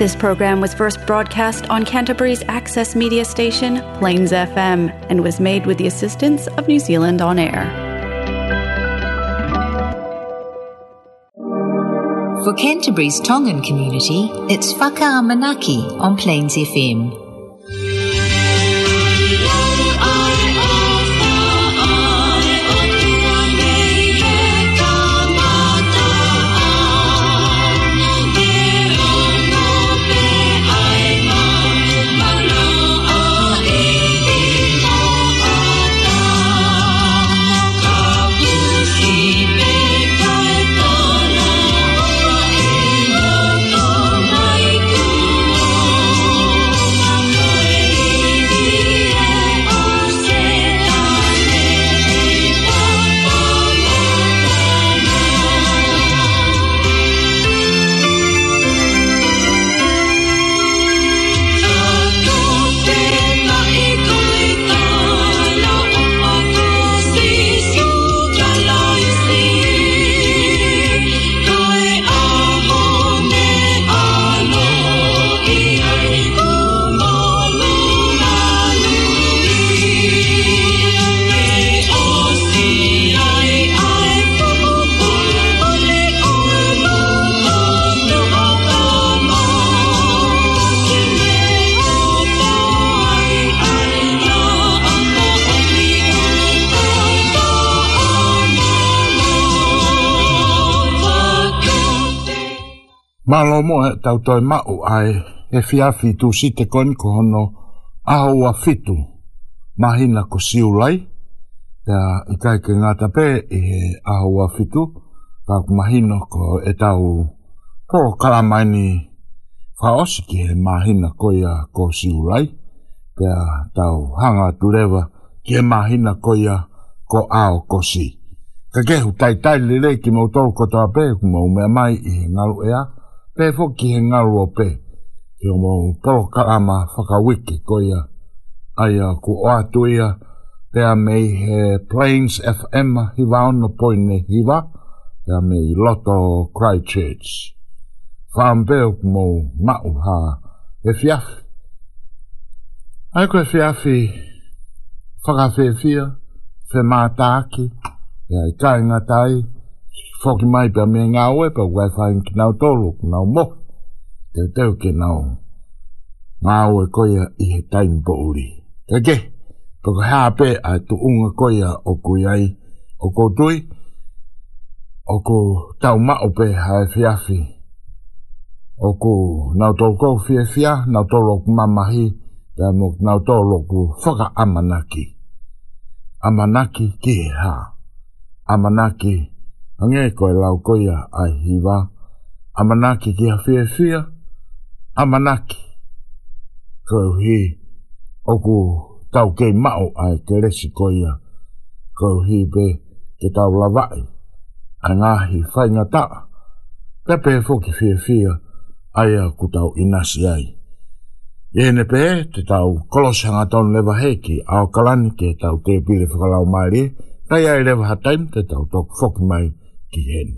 This program was first broadcast on Canterbury's access media station, Plains FM, and was made with the assistance of New Zealand On Air. For Canterbury's Tongan community, it's Faka on Plains FM. Mā lo mō e tau toi mao ai e fiafi tū si te koni ko hono aho wa fitu mahina ko siu lai. Tā i kai ke ngāta tape e he aho wa fitu ka mahina ko e tau ko karamaini whaosi he mahina ko ia ko siu lai. Tā tau hanga tu rewa ki he mahina ko ia ko ao ko si. Ka kehu tai tai lele ki mautoro ko tā pē ku mai i he ngaru ea pe fo ki he ngaru o pe ki o mo polo ka ama whakawiki ko ia ai a ku o atu ia pe a mei he Plains FM hi wau no poi ne hi wa pe mei loto cry church whaam pe o mo mau ha he fiafi ai ko he fiafi whakawhewhia whemātāki e ai kāinga tai Fok mai pia me ngā oe pa wai whaim ki nau tolo ku nau mo te teo ke nau ngā oe koia i he taim po uri te ke toko hea pe a tu unga koia o kui ai o ko tui o ko tau mao pe hae fiafi o ko nau tolo ko fia fia nau tolo ku mamahi te anu nau tolo ku whaka amanaki amanaki ki he haa amanaki ki Ange ko e lau koia ai hiwa. A manaki ki hawhia whia. A manaki. Ko e hi. Oku tau kei mao ai te resi koia. Ko e hi pe ke tau lavai. A ngahi whainga taa. Pe pe e fwki whia whia. Ai a ku tau inasi ai. Iene pe te tau kolosanga ton lewa heki. Ao kalani ke tau te pile whakalau maire. Tai ai lewa hataim te tau tok fwki maire. Kigen.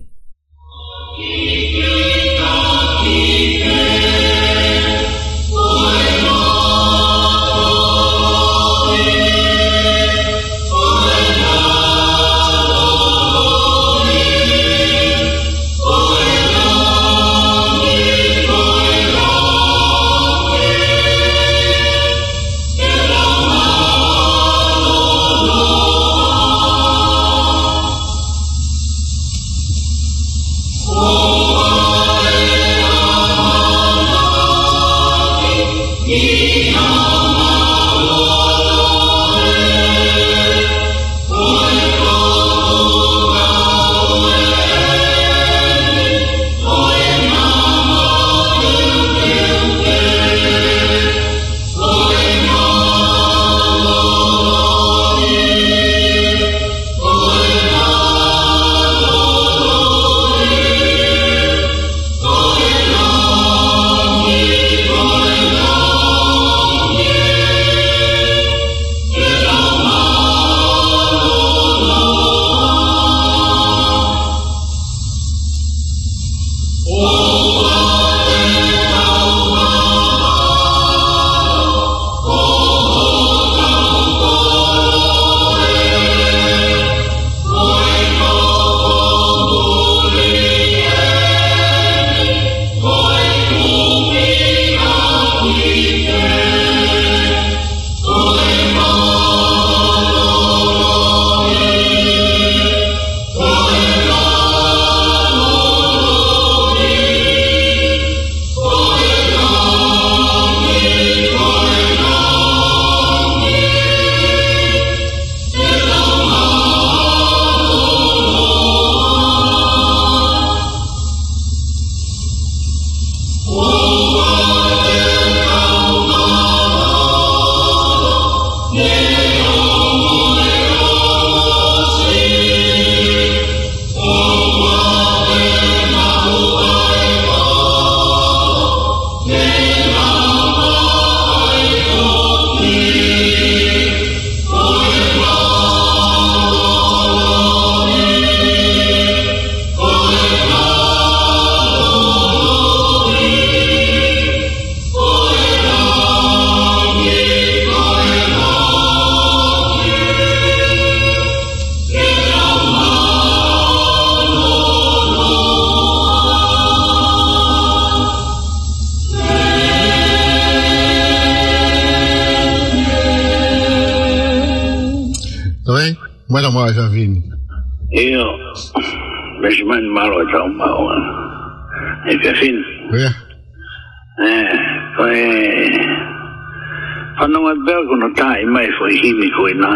hini koe nā,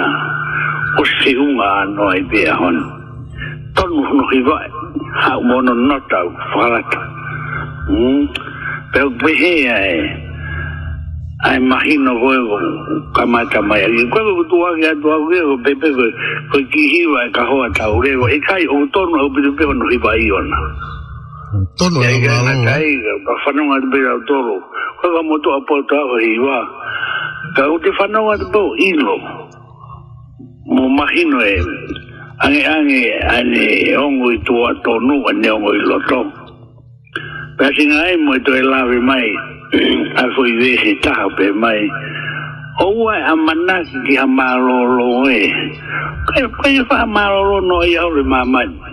o se unga anoa i bea hon. Tonu hono ki vai, ha umono nota u whalata. Hmm? Pero pe he ae, ae mahi no koe o kamata mai aki. Koe koe tu wake atu au kia pepe koe, koe ki e ka hoa ta tau reo, e kai o tonu au pitu pepe no ki vai iona. Tonu e kai, pa whanunga tu pera o toro. Koe koe motu apoto au hiwa, koe ka u te whanau atu pō ilo mō mahino e ange ange ane ongo i tua tonu ane ongo i loto pēsi ngā e mō i tō e lawe mai a i vēhi taha pē mai Oua e amanaki ki amarolo e. kai kaya wha amarolo no i aure mamani.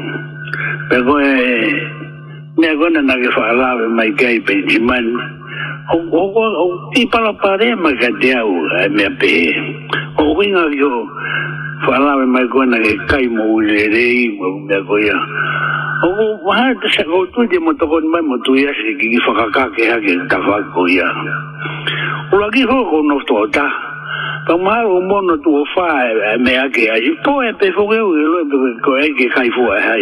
pe go na na ge fa la ve mai gai o o o ti pa la pare me pe o go na yo fa na ge kai mo me go o wa te sa go de mo to go mai mo ka ke ha ke ta o la ho no to ta Pa mai tu o fa me ake ai. Po e pe fogeu ke kai fua e hai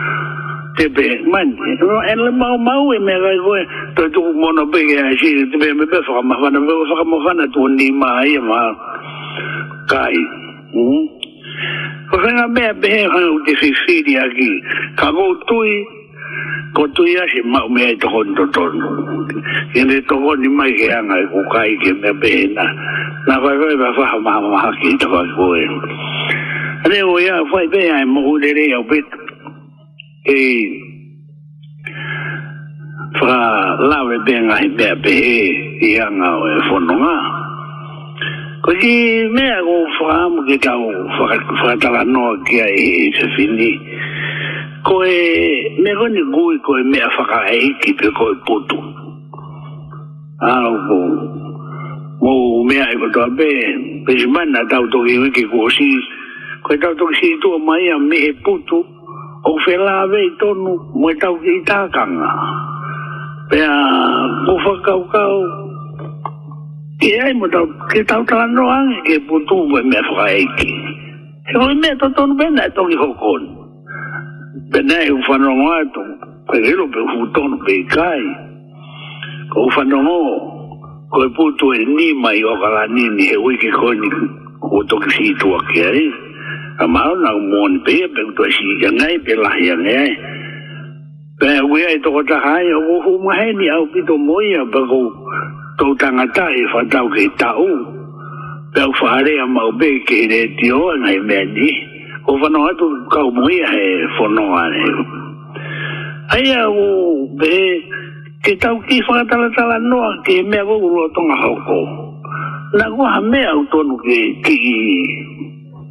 te pe mani e le mau mau e me gai koe toi tuku mono pe ke a siri te pe me pe whakamawhana pe whakamawhana tu ni maa ia maa kai ko whenga mea pe hea hana u te whiwhiri aki ka kou tui ko tui a se mau mea i toko ntotono i le toko ni mai ke anga i kukai ke mea pe hena na whai whai whai whakamawhaki i tawaki koe Reo ia whai pe ai mo urere au petu e fra lawe benga he mea pe he i anga o e whanonga. Ko ki mea go whaamu ke tau whakatala noa kia e he se fini. Ko e mea koni gui ko e mea whaka e hiki pe ko e putu. Aro ko mo mea e kotoa pe pe shumana tau toki wiki ko si ko e tau toki si tu o mai a me e putu. Ko e tau toki si tu o mai a me e putu o fela ve tonu mo tau u ita kanga pe a ko fa ka u ai mo tau ke tau u ka no an ke bu tu ve me fra e ki ke o tonu ve na to ni ho kon pe u fa no mo ato pe ke lo pe u tonu pe kai ko fa no mo ko e putu e nima i o nini la ni ni he u ki ko ni si tu a ke mau na mon pe pe to si jangai pe lah yang eh pe we ai tôi ta hai o hu ma he ni au pi to mo ya ba ko to tanga ta e fa tau ke ta u pe fa re ma be ke re tio na me ni o fa no tu ka mo ya he fo no ane ai o be ke tau ki fa tala tala no mẹ me go tôi tonga cô, na go ha me au tonu ke ki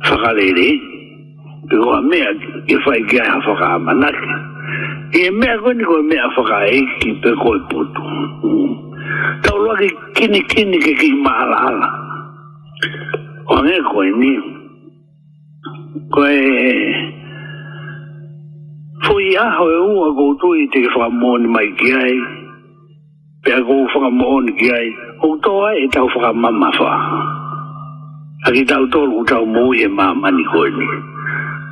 whakarere, e koa mea e whai kia ha whakamanaki. E mea koe ni koe mea whakaeki pe koe putu. Tau lagi kini kini ke ki maalala. O ne koe ni. Koe... Fui aho e ua koutu i te whakamoni mai kiai. Pea kou whakamoni kiai. Kou toa e tau whakamama whakamama. a ki tau tolu tau mō e mamani koe ni.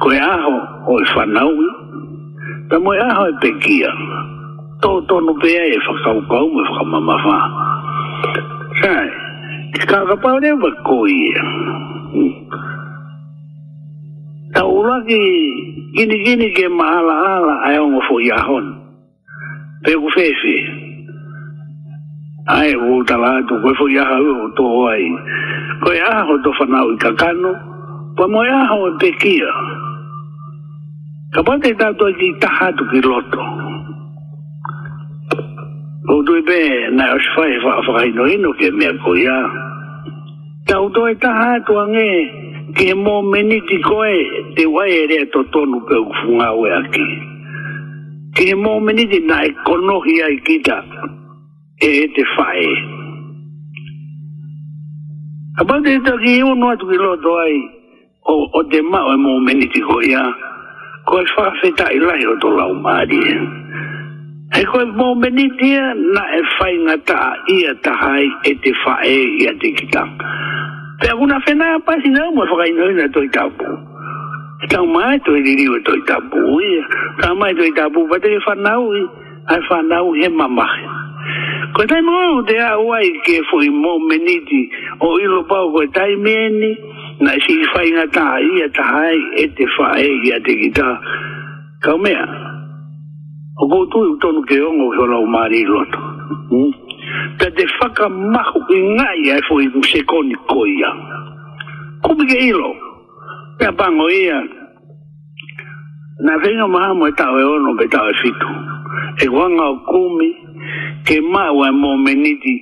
Koe aho o e whanau i, ta moe aho e pekia, tō tonu pēa e whakaukau me whakamamawha. Sai, ki kākapau rewa koe e. Ta ulaki gini gini ke mahala ala ai ongo fo i ahon. Pēku whewhi, ae o tala to koe fo iaha u o to oai koe aha o to whanau i kakano koe mo iaha o te kia ka pate tato e ki taha tu ki loto o tui pe na e osi fai wha wha ino ino ke mea ko ia ta uto e taha tu ange ke mo meniti koe te wai e rea to tonu pe ufunga ue aki ke mo meniti na e konohi ai kita e te whae. A pate e taki e unu atu ki loto ai o, o te mau e mō meni ki koi a ko e i lai o tō lau māri e. He koe mō meni tia na e whae ngata ia tahai e te whae i a te kita. Pea kuna whena a pasi nau mo e whakainoina toi tāpū. E tau mai toi liriu e toi tāpū ia. Tau mai toi tāpū pate e whanau i. Ai whanau he mamahe. Kotai mo de a ke foi mo meniti o ilo pau kotai meni na si fai nga ta ia ta hai e te fai ia te kita. Ka mea. O koutu i utonu ke ongo ke lau mari loto. Ta hmm? te whaka mahu i ngai ai foi msekoni Kumi ke ilo. pango ia. Na venga e tau e ono pe tau e fitu. E ke mai wa mo meniti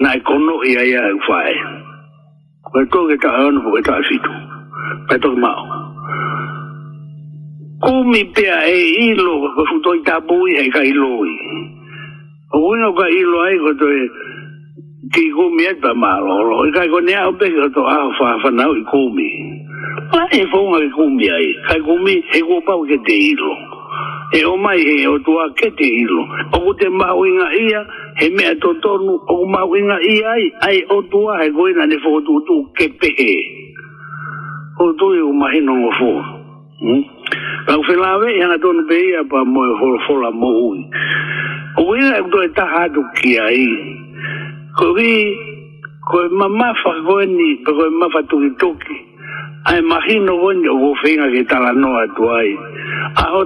na e kono e ai ai fai. Koe tō ke ta ono po ke ta fitu. Pai tō ke mao. Kumi pia e ilo ka futo i tabu i hei ka ilo i. O wino ka ilo ai koe tō e ki kumi e ta malo. O i kai kone au pe kato aho fa fanau i kumi. Pai e fonga i kumi ai. Kai kumi e kua pau ke te ilo. Kumi e o mai he o tua kete hilo. O ku te mau inga ia, he mea to tonu, o ku mau inga ia ai, ai o tua he goena ne tu ke pehe. O tu e o mahi nongo fō. Kau hmm? whenawe, i hanga tonu pe ia pa moe holofola mo ui. O ku inga e kuto e taha atu ki a i. Ko vi, ko e fa goeni, pa ko e fa tuki tuki. Ai mahi nongo ni o ku whenga ke tala noa tu ai. Aho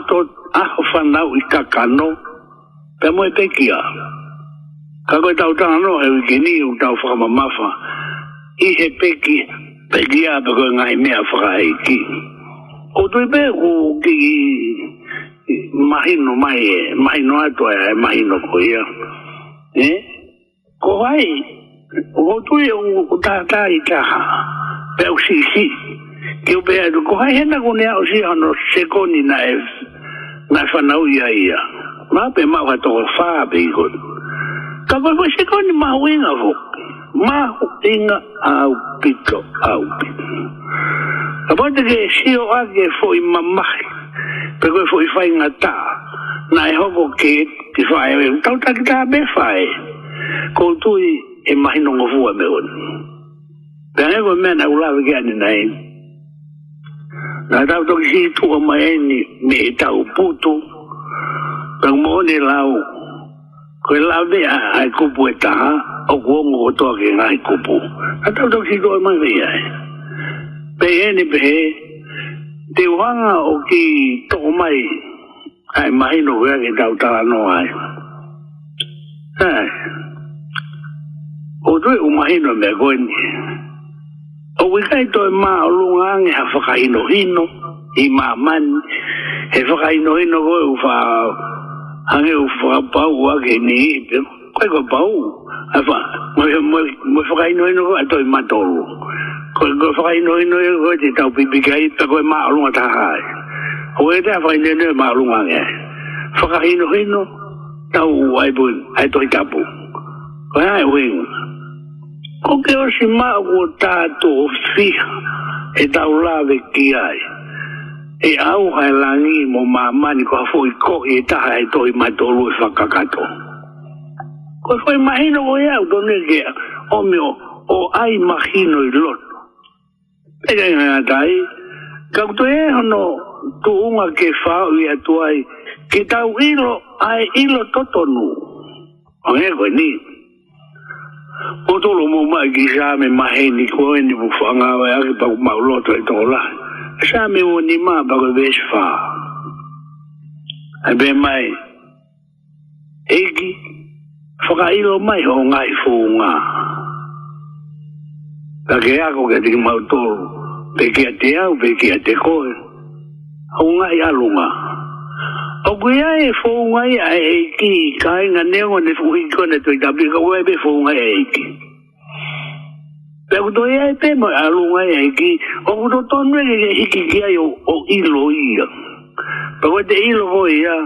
aho whanau i kakano, pe mo e pekia. Ka koe tau tanga no, e wiki ni u tau whakamamafa, i he peki, pekia pe koe ngai mea whakaiki. O tui pe ku ki mahino mai e, mahino atua e, e mahino ko ia. E? Ko hai, o tui e u tātai taha, pe u sisi, ki u pe atu, ko hai hena kunea o si ano sekoni na e na fanau ia ia ma pe ma wa to fa be go ka ko ko se ko ni ma we na vo ma ho tinga au pito au a bon de si o a ge fo i ma ma pe ko fo i fa i ta na e ho ko ke ti fa e un ta ta ta be fa e ko tu i e ma no vo me on Tengo men a ulave que ani na ele na tau toki si tua maeni me e tau puto tau mone lau koe lau de a ai kupu e taha o kuongo o toa ke ngai kupu na tau toki si tua mai vei ai pe ene pe te wanga o ki toko mai ai mai no vea ke tau tala no ai ai o tue umahino me goenye o we kai to ma lu ngang ha fa kai no hino i ma man he fa kai no go u fa ha ge u fa pa u a ge ni pe ko go pa u ha fa mo mo mo fa kai no go to ma to ko go fa kai no hino go e ti ta pi pi kai ta go ma lu ta ha o we ta fa kai no ma lu ngang e fa kai no ta u ai bu ai to i ka bu ko ai wing ko ke o si ma o ta to fi e ta o la ve ki ai e au ha la ni mo ma ma ni ko fo i ko e ta ha e to i ma to lu fa ka ka to ko fo imagino o ia do ne ge o me o o ai imagino i lo e ga ga ta i ka to e no tu unha ke fa o ia tu ai ke ta u ilo ai ilo to to nu o e ko ni Otolo mo ma gisa me maheni ko ni bufanga wa ya pa ma loto itola. Sa me oni ma ba ko besfa. Abe mai. Egi faka ilo mai ho ngai funga. Ka ke ya ko ke ti ma otolo. Pe ke te au pe ke te ko. Ho ngai alunga. Oku ia e whōngai a eiki, ka e ngā neo ngane whui kone tui tapi, ka ua e pe whōngai a eiki. Pēku toi ai pē mai alungai a eiki, oku to tonu e ke hiki kia i o ilo ia. Pēku te ilo ko ia,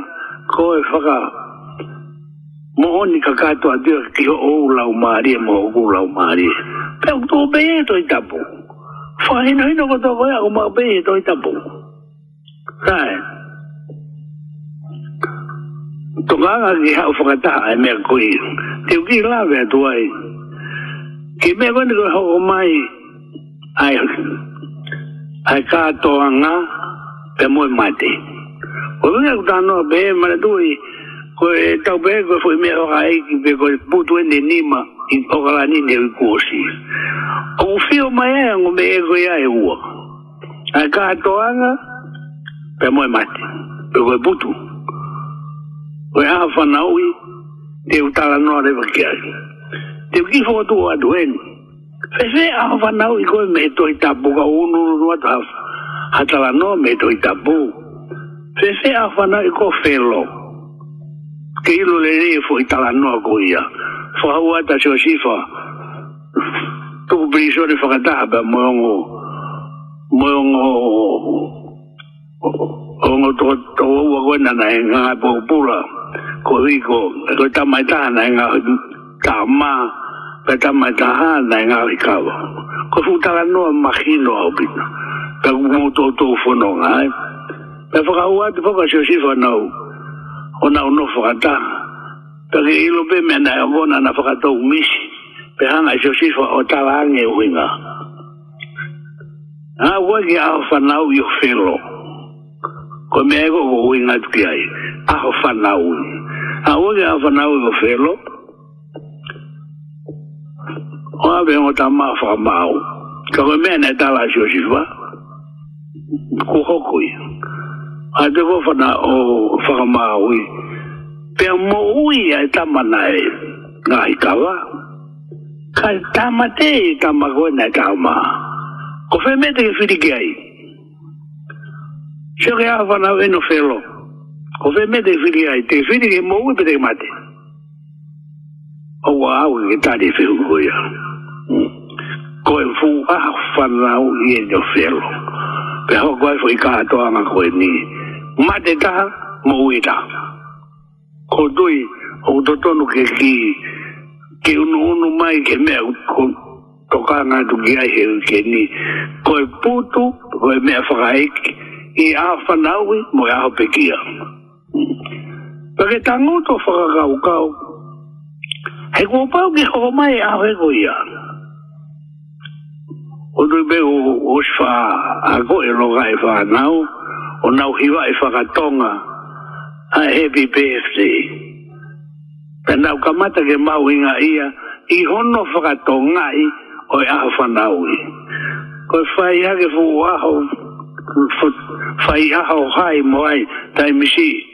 ko e whaka, mohoni ka kātua tia ki o ou lau maari e mo oku lau maari. Pēku tō pē e toi tapu. Whahino hino katoa koe a kumau pē e toi tapu. Tae. Tae. to ka ka ki hau whakata ai e mea koi. Te uki la vea ai. Ki mea koni koi hoko mai ai ai ka toa ngā pe moe mate. te. Ko vinga kuta anoa pe he mara tui koe e tau pe he koi fui mea oka eiki pe koi putu ene nima in oka la ni ne kuosi. O fio mai e ngu me e koi ai ua. Ai ka toa ngā pe moe mate. te. Pe koi putu. whafanau i te utala noa rewa ki ari. Te kifo atu atu enu. Whewhe a whanau i koe me toi tapu ka unu no atu hafa. Hatala noa me toi tapu. Whewhe a whanau i koe whelo. Ke ilo le rei fo i tala noa ko ia. Whahau ata sio sifa. Tuku briso re whakataha pa moongo. Moongo. Ongo toko toko ua koe nana e ngā pōpura. Moongo. ko hiko, ko tamaitaha nai e ngā hiku, tā mā, ko tamaitaha nai e ngā hikawa. Ko futaka noa makino au pina, pe ku mōtō tō whono ngā e. Eh? Pe whakaua te whaka siosifa nau, o nau no whakata, pe ke ilo pe mea nai avona na whakata umisi, pe hanga siosifa o tāra ange uinga. Nā ua ki aho whanau i o whelo, ko mea ego ko uinga tuki ai, aho whanau uinga a o ge a fanau go felo o a be o ta ma fa mau ka go me ne ta la jo jiva ko ho ko i a de go fana o fa mau i pe mo u i a ta ma na e na i ka wa ka ta ma te ta ma go na ka ma ko fe me te fi di ge ai Chegue a vanar no felo o fe me de fili ai te fili e e ke mou e pe te mate o wa au ke ta de fe ugo ya ko e fu a fana u i e de ofelo pe ho kwa e fu i ka ato anga ko e ni mate ta mou e ta ko dui o dotonu ke ki ke unu unu mai ke mea ko toka nga tu ki ai heu ke ni ko e putu ko e mea whakaiki i a fana u i mo e aho pe kia ko Pake tango to whakakau kau. Hei kua pau ki hoko mai a hoi koi a. O tui pe o si wha a koe roka e wha nau. O nau hiwa e whakatonga. A happy birthday. Pe nau kamata ke mau inga ia. I hono whakatonga i o e aho wha nau i. Koe whai ake fuu aho. Whai aho hai moai. taimisi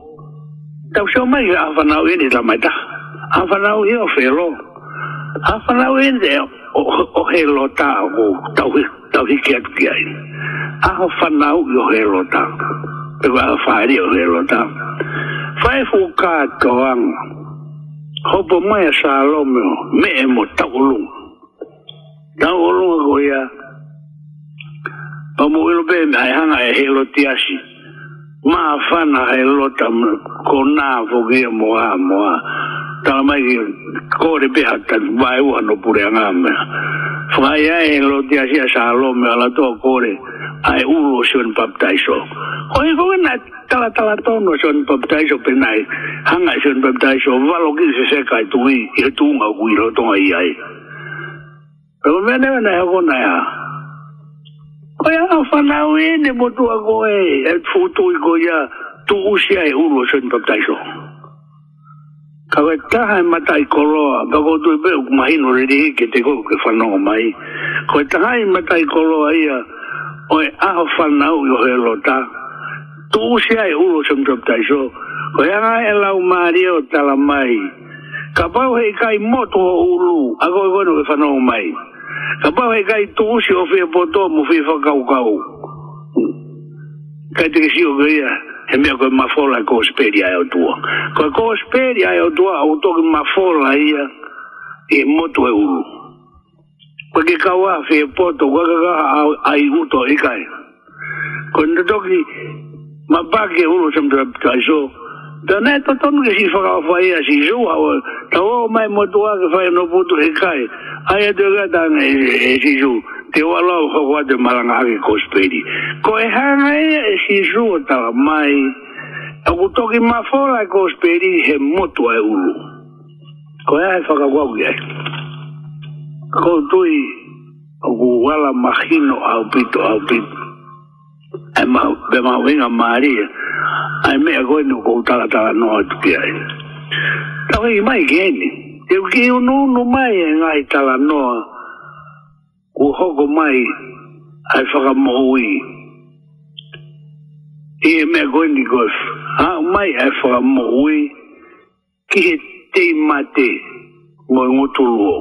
tau seo mai a whanau e ni la mai ta. A whanau e o whelo. A whanau e ne o, o he lo ta o tau, tau hiki atu ki ai. A ho whanau e o he lo ta. E wa a whaere o he lo ta. Whae fu ka to ang. Hopo mai a sa lo meo me e mo tau lung. Tau lung a goya. Pamu ilo be me hanga e he lo ti asi. Tau lung a goya. Ma maafana he lota ko nāfo kia moa moa. Tala mai core kore a ta vai ua no pure angā mea. Whakai ai he loti asia sa alome ala toa kore ai uro siwen paptaiso. Ko he koe nā tala tala tono siwen paptaiso penai hanga siwen paptaiso lo che se kai tu i e tu ma guiro to ai. Pero mea newa ne hako nai ha. Oya a whanau e ne motu a e tfutu i goe a tu usi a e uru o sen paptaiso. Kawe taha e mata i koroa, bako tu e pe ukumahino re rehe ke te koe ke whanau mai. Kawe taha e mata i koroa ia, oi a whanau i ohe lota, tu usi a e uru o sen paptaiso, oi a ngai e lau maari o tala mai. Ka pau hei kai motu uru, a goe no ke whanau mai. Kapau eh. eh. eh, e kai tu usi o fia poto mu fia whakau kau. Kai te kisi o kia, he mea koe mafola e kosperia e o tua. Koe kosperia e o tua, o toki mafola ia, e motu e uru. Koe ke kaua fia poto, koe kaka ai uto i kai. Koe natoki, mapake uru samtua iso, Da nei to ton ke si fora fo si jo ha o ta mai mo to ke fa no puto he kai. Ai de ga da nei si jo te o lo ho wa de malanga ke kospedi. Ko e ha nei e si jo ta mai o puto ke ma fora ke kospedi he mo to ulu. Ko e fa ka wa ke. Ko tui o ku wala mahino au pito au pito. E ma, be ma winga maria. Ma ai me a goi no ko tala tala no atu ki ai. Tau i mai geni, te uki u no no mai e ngai tala no ku hoko mai ai whaka mo ui. I e me a goi ni goi, ha mai ai whaka mo ui ki he te mate ngoi ngotu luo.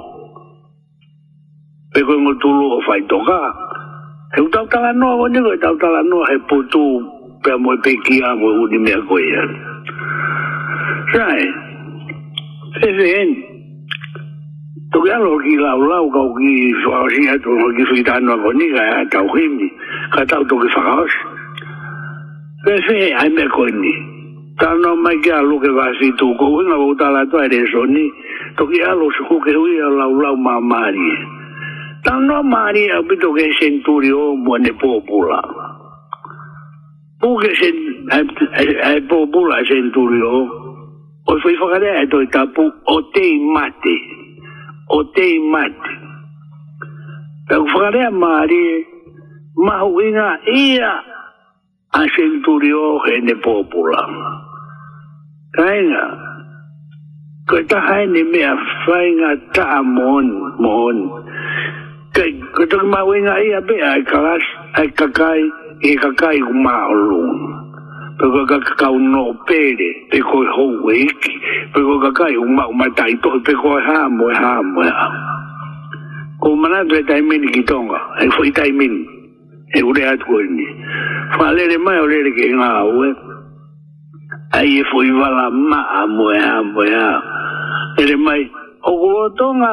Pe koi ngotu luo whaitoka, he utau tala no, o nigo i tau tala no he putu pe a mwen pe ki anwen ou ni mwen kwenye. Sany, e fen, tou ki alon ki la ou la ou kou ki fawazin ya tou kou ki fwitan wakon ni, kaya tau kimi, kata ou tou ki fawaz. Pen fe, ay mwen kwenye. Tau nou mwen ki alon ke wazitou kou, kou kwenye wakon tala tou aere soni, tou ki alon sou kou ke wye la ou la ou ma marie. Tau nou marie, api tou ke sentourio mwen e popou la ou. Puukesin, ei eh, puu eh, eh, mulla sen tuli jo. Ois voi vaikka nähdä, että oikaa puu otei mati. Otei mati. Ja kun vaikka nähdä maali, mä huin iä asen tuli jo ennen puu mulla. Kaina. Kun tähän ennen meä fainga taa mon, mon. Kun tuli mä huin iä peä, ei kakas, ei kakai. e ka kai ku ma o lunga. Pei ka kai no pere, pei koi hou e iki, pei koi ka kai ku ma mai tai to, pei koi e hamo e hamo e hamo. Ko manatu e tai meni ki tonga, e fai tai meni, e ure atu koi ni. Fa lere mai o lere ke ngā ue, ai e fai wala ma amo e hamo e hamo. Ere mai, o kua tonga,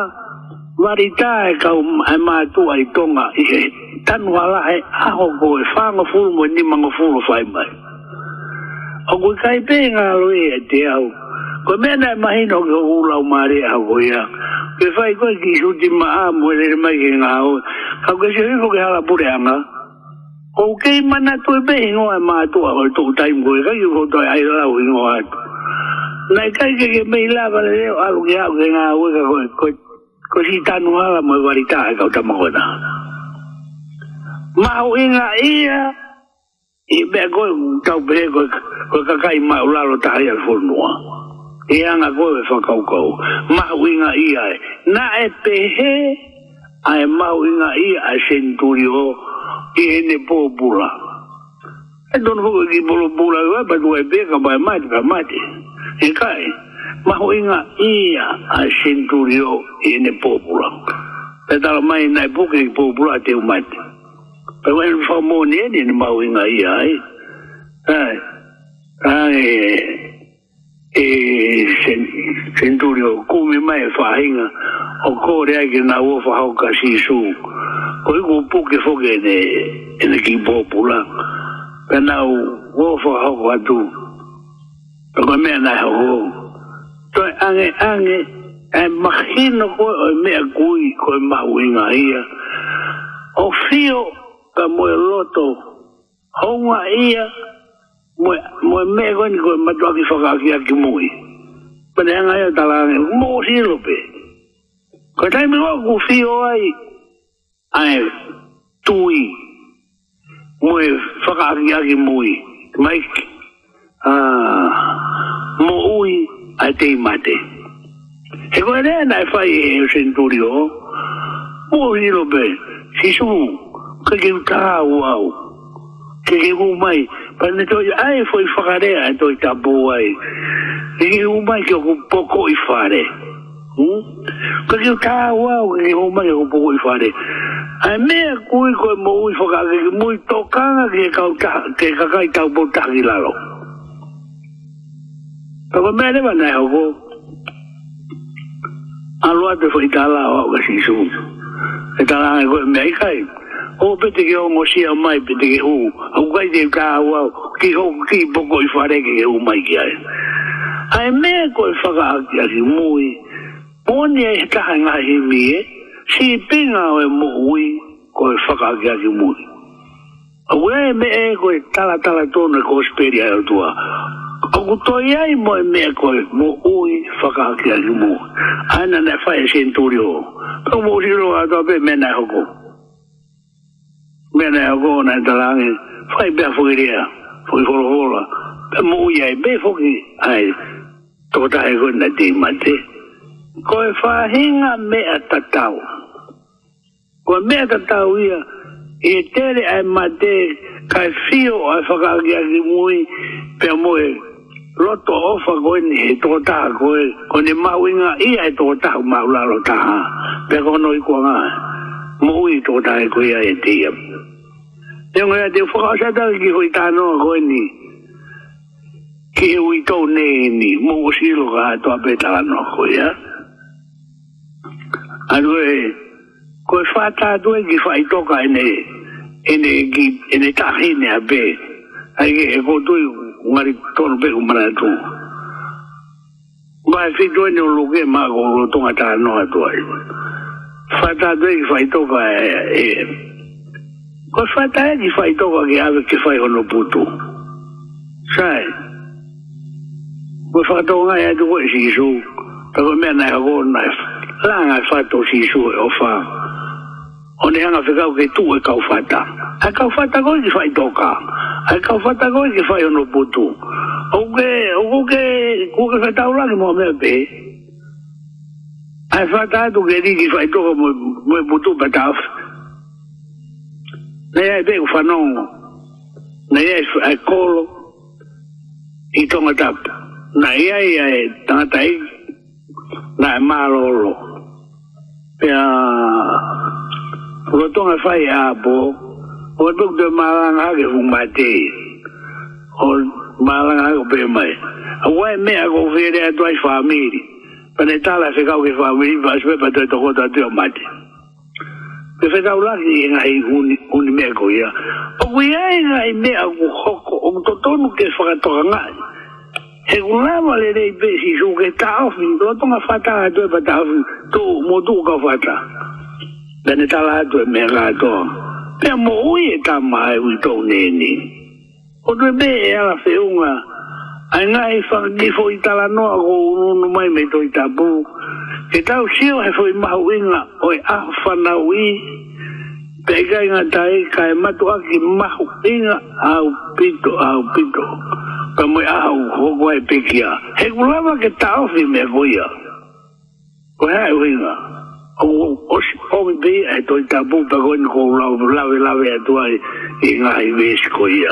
Varita e ka e mātua i tonga i he tanu ala e aho koe whanga fulu mo ni manga fulu whai mai. O koe kai pē ngā loe e te au. Koe mea nai mahi no ke ulau mare a koe a. Koe whai koe ki suti ma a mo e mai ki ngā ho. Ka koe se hiko ke hala pure anga. O kei mana toi pē ingoa e mātua o tō taim koe kai ki koto ai lau ingoa atu. Nai kai ke ke mei lava le reo alu ki au ke ngā koe ka koe. Koe si tanu ala mo e warita e kau tamakona. Koe mau inga ia i be go tau be go ko ka kai ma ula lo ta ia fo noa e anga go fo kau kau mau inga ia e. na e pe he ai e mau inga ia a centurio i ene po e don ho ki bolo pula va ba go be ka ba e ma ka ma e kai mau inga ia a centurio i ene po pula e tala mai na e buke i po pula te umate pe wen fo mo ne ni ni ma wen ai ai ai ai e sen sen du ri o ku mi mai fa e hinga o ko re ai ki na wo fa ho ka si su ko i ku pu ke fo ke ne e ne ki bo pu la pe na wo fa ho ka tu pe ko me na ho ho to ange ange e mahino ko me kui ko ma wen ai o fio ka moe loto honga ia moe, moe mea koe ni koe matua ki whakaakia ki mui pene hanga ia talane mō sirope koe taimi koe ku fio ai ae tui moe whakaakia ki mui mai uh, mō ui ai tei mate he koe rea nai whai e o centurio mō sirope Sisu, kage ka wau kage u mai pa ne to ai foi fakare to ta bo e ai kage u mai ke ku poco i fare hm kage ka wow kage u mai ku poco i fare a me ku e ko mo u e fakare ke muy toka ke ka ke ka ka ta bo ta ki lalo pa me ne va na ho Alua te fai tala o kasi sumu. E tala ngai koe mea ikai. o pete ke ongo sia mai pete ke hu au kai te ka hua ki ho ki boko i whare ke hu mai ki ai ai me ko i whaka aki aki mui oni e taha ngā mi e si pinga o e mohui ko i whaka aki aki mui au e me e ko i tala tala tono ko speri ai o tua Aku toi ai moe mea koe, mo ui whakaakea ki mo. Aina ne whae sen turi o. Kau mo siro a tope mena hoko mene a gona e talange, fai bea fukirea, fuki kolo pe muia e be ai, tota e gona di mate, koe fahinga mea tatau, koe mea tatau ia, e tere mate, kai fio ai whakaakia ki mui, pe mui, roto ofa koe ni he koe, koe ni mawinga ia e tota maulalo taha, pe kono i kua ngai mo i to ta e ko ia e te ia te ngai te fo ka sa ta ki ho i ta no ko ni ki he u e, e i to ne ni mo o si lo ga to ape ta no ko ia alu e ko e fa ta do e ki fa i to ka e ne e ne ki e ne ta hi ne a be ai e ko to i ngari to no pe umara tu Mae fi dwi'n ni'n lwgu yma gwrw, dwi'n gadael no a dwi'n Φαντάζομαι έχει φαϊτό ε, ε, Πώς φαντάζει φαϊτό βαγιάδο και φαϊγονο πούτου. Σάι. Πώς φαντόγα για το γοησίσου. Πεγωμένα αγώνα. Λάγα φάτο σίσου ε, οφά. Όνε άνα φεγάω και του εκαου φάτα. Ακαου φάτα γόζι φαίνεται. Ακαου φάτα γόζι φαϊγονο πούτου. Ογγε, ογγε, ογγε φαταουλάκι μου αμέπε. ai fa ta tu ke di fa to mo mo mo tu ba ta le ai be fa no le ai fa ko i to ma ta na ia e ia ta ta i na ma lo lo pe a ro to ma fa ia bo o tu de ma la na ke fu ma te o ma la na ko pe mai a wa me a go fe re a tu ai famiri penetala se kau ke fa mi va se pa te to kota te mate te fe kau la ni nga i un un me ko ia o wi ai nga i me au hoko o to tonu ke fa to nga he gula vale dei pe si su ke ta of ni to to nga fata to pa ta of to mo tu ka fata penetala to me ga to pe mo ui ta mai u to ne ni o te be ala fe unga ai nga fa e ni fo itala no ago no no mai me do itabu e tau sio he foi ma winga o e afa na wi pega nga tai ka e matu aki ma winga au pito au pito ka mo a au ho go e pekia he gulava ke tau fi me goia ko ha e winga o o o o mi be e do itabu pa go ni ko lau lau lau e tuai inga i wish ko ia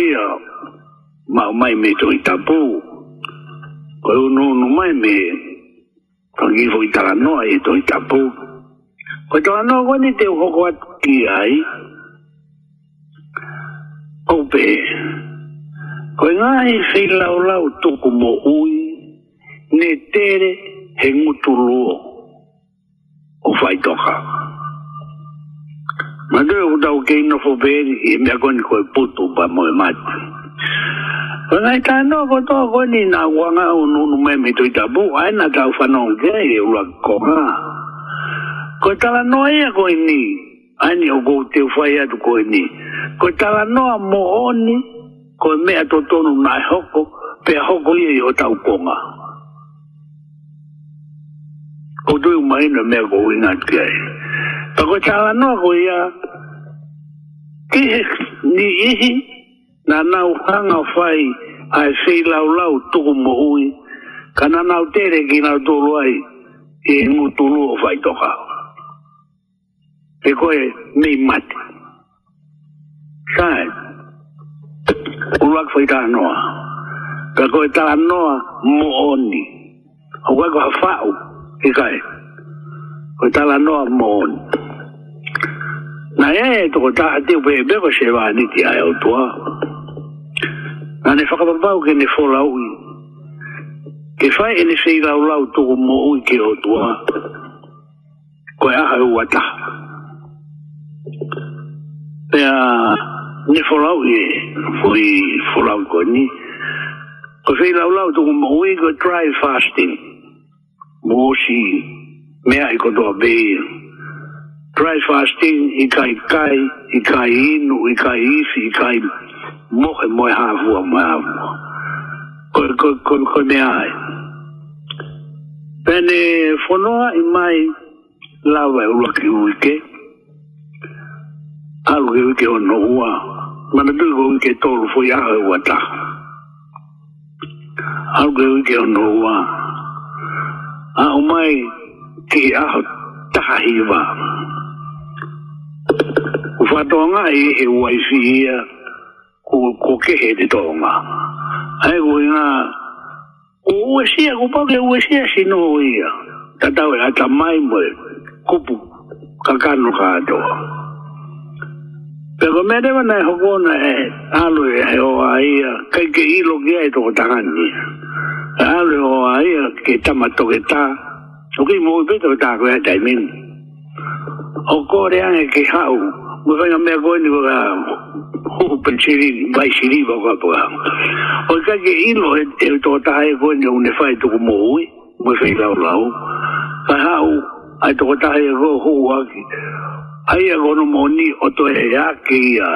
ia ma o mai me to i tapu ko u no no mai me ko i vo i tala no e to i tapu ko to no ko ni te ho ko ti ai o be ko nga i fi la o la o mo ui ne tere he ngutu o fai toka ka Ma leo tau kei no fo peri e mea koni koe putu pa moe mati. Whangai tāno ko tō koni nā wanga o nunu me me tui tabu ai nā tau whanau ke e ura koha. Koe tala noa ia koe ni, ai ni te whai atu koe ni. Koe tala noa mo oni, koe mea tonu pe hoko ia i o tau konga. Tako chala no ko ia. Ki ni ihi na nau hanga fai ai sei lau lau tuku mo ui. Ka na nau tere ki nau tolu ai e ngu tulu o fai toka. E koe mei mati. Sae. Uruak fai tala noa. Ka koe tala noa mo oni. Hau e kai kua fau. Ikae. Koe tala noa mo oni. Koe tala noa mo oni. معناه تقطع دي بيبي بشي بعدي تي اي او توا انا فقط باو كني فولاوي كفاية اللي سي لو لو تغمو كي او توا كوي اخر هو تا يا نفولاوي فوي فولاوي كوني كفاية لو لو تغمو كي تراي فاستين موشي مياه كتوا بيه dry fasting i kai kai i kai inu i kai isi i kai mohe mohe hafua mohe hafua koi koi koi koi me ai pene fonoa i mai lawa e ura ki uike alu ki uike o no ua mana tui ko uike tolu fui ahe ua ta alu ki uike o no ua a umai ki aho tahi wa whatonga e e waifi ia ko, ko ke he te tonga. Ai ko i ngā, ko uesia, ko pauke uesia si no ia. Ta tau e ata mai moe, kupu, kakano ka atoa. Pero me rewa nei hokona e alo e he oa ia, kai ke ilo ki ai toko tangani. E alo e oa ia, ke tama toke tā, toki mōi pito tā koe atai minu. Hokore ane ke hau, Makanya meagoin di baga pensirin, bai siri baga baga. O ka ke ilo e e to ta hai goin o ne fai to mo ui, mo fai lau lau. Ka hau ai to ta hai go ho wa ki. Ai a gono moni o to e ya ki ia.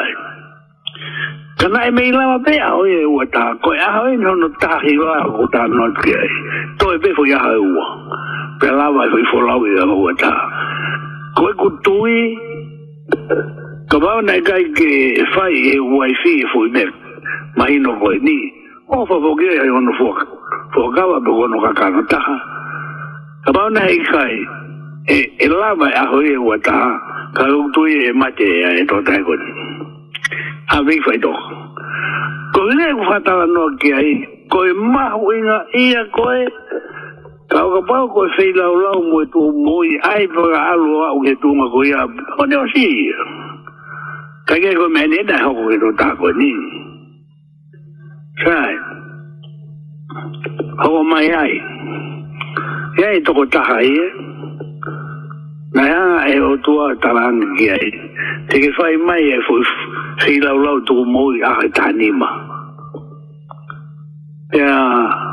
Kana e mei lama pe a oe e ua ta, ko e a hoi no no tahi wa o ta no ki ai. To e pe fo ya hai ua. Pe lawa e fo lau e a ua ta. Ko e kutui, kawa na kai ke fai e wifi e foi mer mai no foi ni o fa boge e ono fo fo gawa do ono ka kana ta kawa na kai e e lava a hoi e wata e ka u tu e mate e e to tai goni a vi fai do ko ne ku fa ta no ke ai ko e ma winga ia ko e Kau ka pau ko sei lau lau mo tu moi ai pa alu au ke tu ma ko ia. Ko ne o si. Ka ke ko mene na ho ko to ta ko ni. Sai. Ho mai ai. Ya i to ko ta hai e. Na ya e o tua talang ki ai. Te ke fai mai e fo sei lau lau tu moi a tani ma. Ya. Yeah.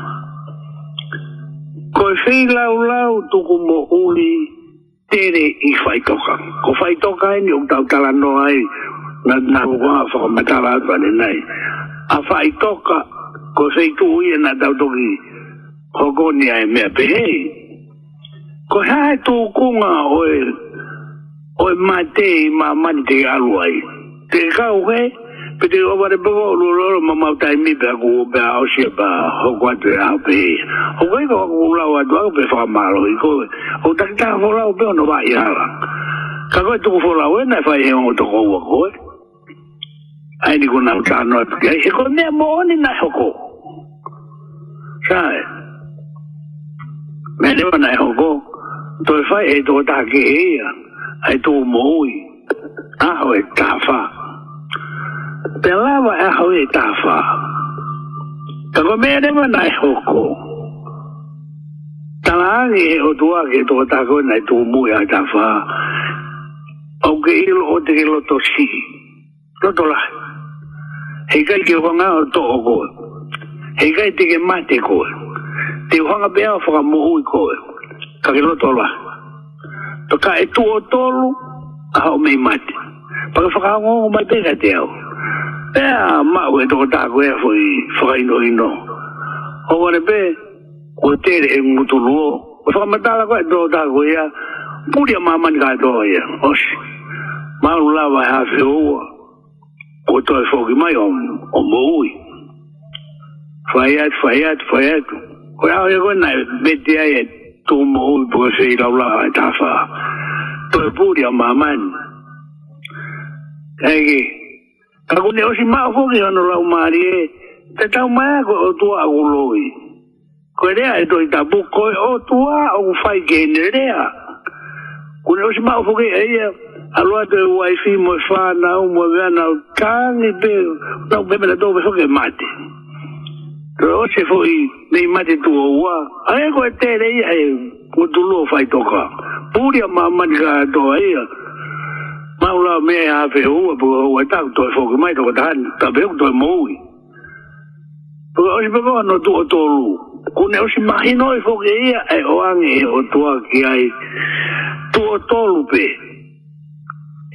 ko fei lau lau tuku mo uli tere i whaitoka. Ko whaitoka e ni o tau tala noa e na nau wā whaka matala atwane nei. A whaitoka ko fei tu ui e na tau toki hokonia e mea pehe. Ko hae tō kunga o e mate i mā mani te alu ai. Te kau hei, Pete o ware bava o lororo ma mautai mi pe aku o pe a osia pa hoku atu e hape. O koe ka waku ulau atu aku pe whamaro i koe. O takitaka wholau pe ono vai ala. Ka koe tuku wholau e nai whai heongo toko ua koe. Ai ni kuna utano atu kia. E koe mea mo oni nai hoko. Sae. Mea lewa nai hoko. Toi whai e toko take e ia. Ai tō mōi. Aho e tāwhaa. te lava e hau e tawha. Ka ko mea rewa nai hoko. Tala angi e o tua ke tō tako nai tō mui a tawha. Au ke ilo o te ke loto si. Loto la he kai ke hwanga o tō o koe. Hei kai te ke mate koe. Te hwanga pēo whaka mohu i koe. Ka ke loto la Toka e tō o tōlu a hau mei mate. Paka o mai pēka te au. E eh, a ma wè do tak wè fwi fwa indon, indon. O wè de bè, wè tè de e ngouton wò. Wè fwa mè tala wè do tak wè ya, pwè di a ma man kwa do wè ya. O shi, man wè la wè ya se ouwa. Wè to yè fwoki may yon, yon mwoui. Fwa yat, fwa yat, fwa yat. Wè a wè wè nan bete a yè, to mwoui pwè se yè la wè la wè ta fwa. To yè pwè di a ma man. E ki, Ako ne osi maa foki ono lau maari e, te tau maa ko o tua aku loi. Ko e rea e toi tapu, ko e o tua o ku fai kene rea. Ko ne osi maa foki e ia, aloa te waifi mo e whanau, mo e whanau, tangi pe, tau pepe la tau pe foki e mate. Pero o se foi, nei mate tu o ua, ae ko e tere ia e, o tulo fai toka. Puria mamani ka toa ia, maula me a fe u bu u ta to fo ko mai to ta ta be to mo u bu o ibo ko no to to lu ku ne o si mai no fo ke ia e o an e o to a ki ai to to lu pe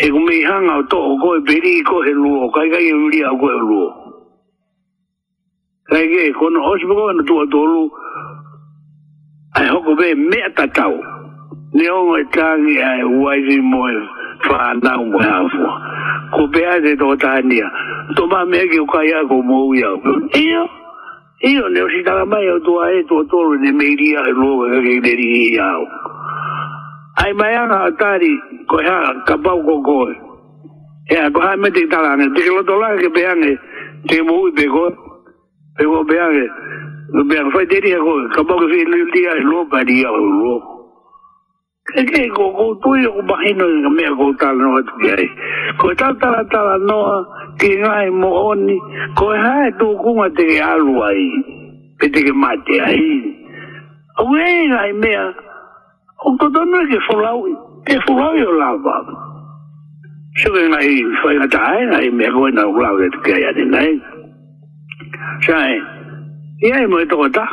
e ku me hanga o to ko be beri ko he lu o kai kai e uri a ko e lu kai ge ko no o si ko no to to lu ai hoko be me ta tau o ongo e ge ai, waisi moe, 飯 wehavua ya zithotania tuma meke ukaya kumuuya iyo iyo nä ya cindaga maä twaätwo tårå nä mä ya rwågagagärä yao aimayaga hatari koha kapau ya ya ya ya ya e ke ko ko tu i ko mahino i ka mea ko tala noa tu ke ai ko tatara tala noa ki ngai mo oni ko e hae tu kunga te ke alu ai pe te ke mate ai a wei ngai mea o to tono e ke folau ke folau i o lava so ke ngai fai ngata ai ngai mea ko e na ulau e tu ke ai ane ngai sae i ai mo e toko ta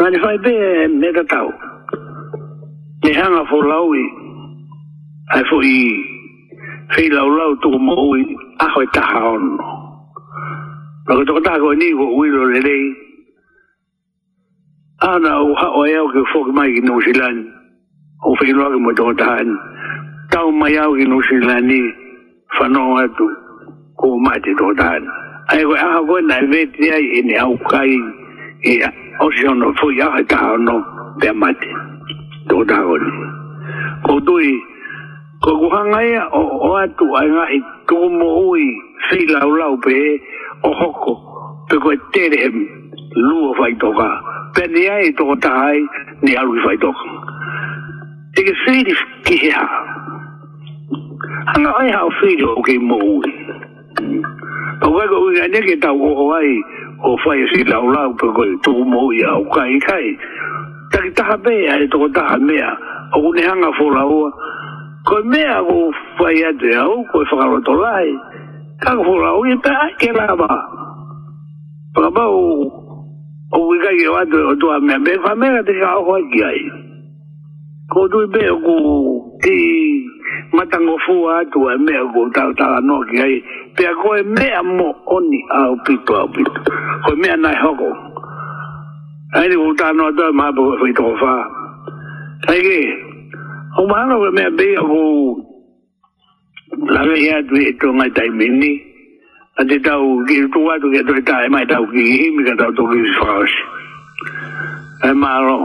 Nani fai pe me tatau. Nani fai pe me tatau. te hanga fo lau ai fo i fei lau lau tuku mo ui e taha ono toko taha koe ni uilo le rei Ana u hao e ke foki mai ki O fei loa ki mo toko taha ni Tau mai au ki New Zealand ni atu ko na vete ai au kai o ono fo i aho tōtaon. Ko tui, ko kuhangaia o, o atu ai ngai tō mo ui si lau lau pe o hoko pe koe terehem lua whai toka. Pene ai tō tahai ni alui whai toka. Eke whiri ki hea. Hanga ai hao whiri o kei mo ui. Tau kai ko ui ngai neke tau o ai o whai si lau lau pe koe tō mo ui au kai. Kai. te taha mea e toko taha mea o kune hanga fola ua ko mea ko fai atu e au ko e whakaroto lai kaka fola ua e pe ai ke la ma whakama o o wika ke watu e o tua mea mea wha mea te ka au hoa ki ai ko tui mea ko ti matango fua atu e mea ko tala tala no ki ai pe a ko e mea mo oni au pito au pito ko mea nai hoko ko mea nai hoko အဲဒီဟိုတာနော်တော့မှာဘုဖေတော်ဖာထိုင်ကြီးဟိုမှာတော့မဲ့ဘေးဟိုလာရရတွေ့တော့ငါတိုင်မင်းနီအတတောက်ကြီးတူဝတ်တူကတွေ့တာအမိုက်တောက်ကြီးမိကတော့တူကြီးဖာအမရော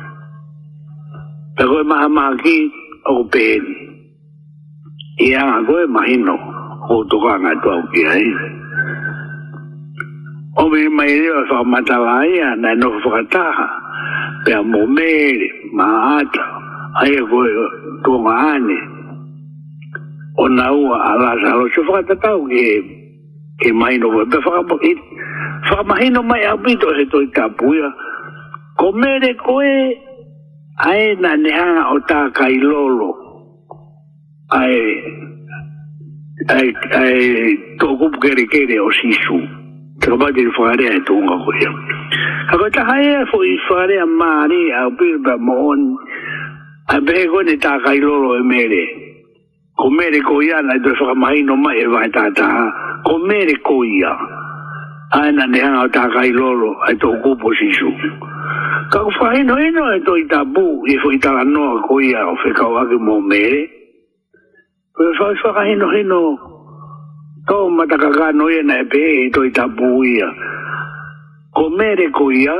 e koe maha maha ki o pēn. I anga koe mahi o toka ngā tua o kia i. O me mai rewa whao matalai a nai no whakataha, pe a mō mēre, maha ata, ai e koe tō ngā ane. O nā ua a lāsa alo, so whakatatau ki e, ki mai no koe, pe whakamahino mai a bito se toi tāpuia, ko mēre koe, ae na neha o ta kai lolo ae ae ae to kupu kere kere o sisu te ka pati ni whare ae tu unga koe ha koe ta hae fo i whare a maari a upirba moon a behe koe ne ta kai lolo e mere ko mere ko ia na ito e whakamahino mai e vai tata ko mere ko ia ae na neha o ta kai lolo ae to kupu sisu ae na neha o ta kai lolo ka u whaheno ino e to i tabu e fo i tala noa ko ia o fe kau ake mō mere pe fa e i whakaheno hino to mataka e na e pe e to i tabu ia ko mere ko ia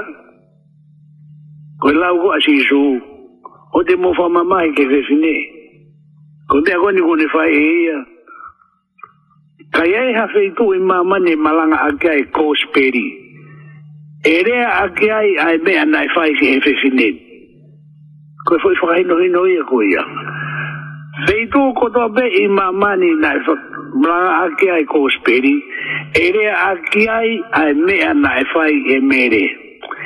ko e lau ko asi su o te mō wha mamai ke ke fine ko te akoni kone whae e ia ka iai hawhi tu i mamane malanga ake ai kōsperi ko e eh, rea ake ai ae mea na e fai ki e fefinin. Koe fwoi fwa hino hino ia koe ia. Fei tō kotoa be i mamani na e fwa ake ai ko speri, e rea ake ai ae mea na e fai e mere.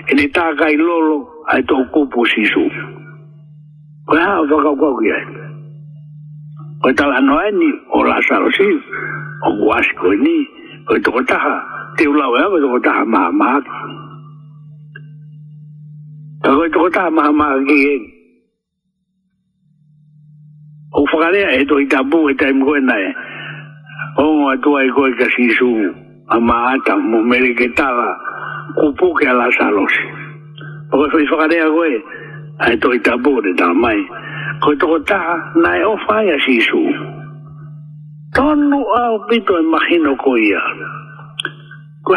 E ne tākai lolo ai tō kupo sisu. Koe hao fwa kau kau ki ai. Koe tala no ai ni o la saro sisu, o kuasi koe ni, koe tō kotaha, te ulau ea koe tō kotaha maa maa ki. Kau itu kota mah mah gigen. O fakale ya itu kita bu kita ibu enda ya. O ngah tua iko ika sisu ama ata mu meri kita lah kupu ke ala salos. O kau itu fakale ya gue itu kita bu de damai. Kau itu kota nae o faya sisu. Tonu au pito imagino e ko ia. Kau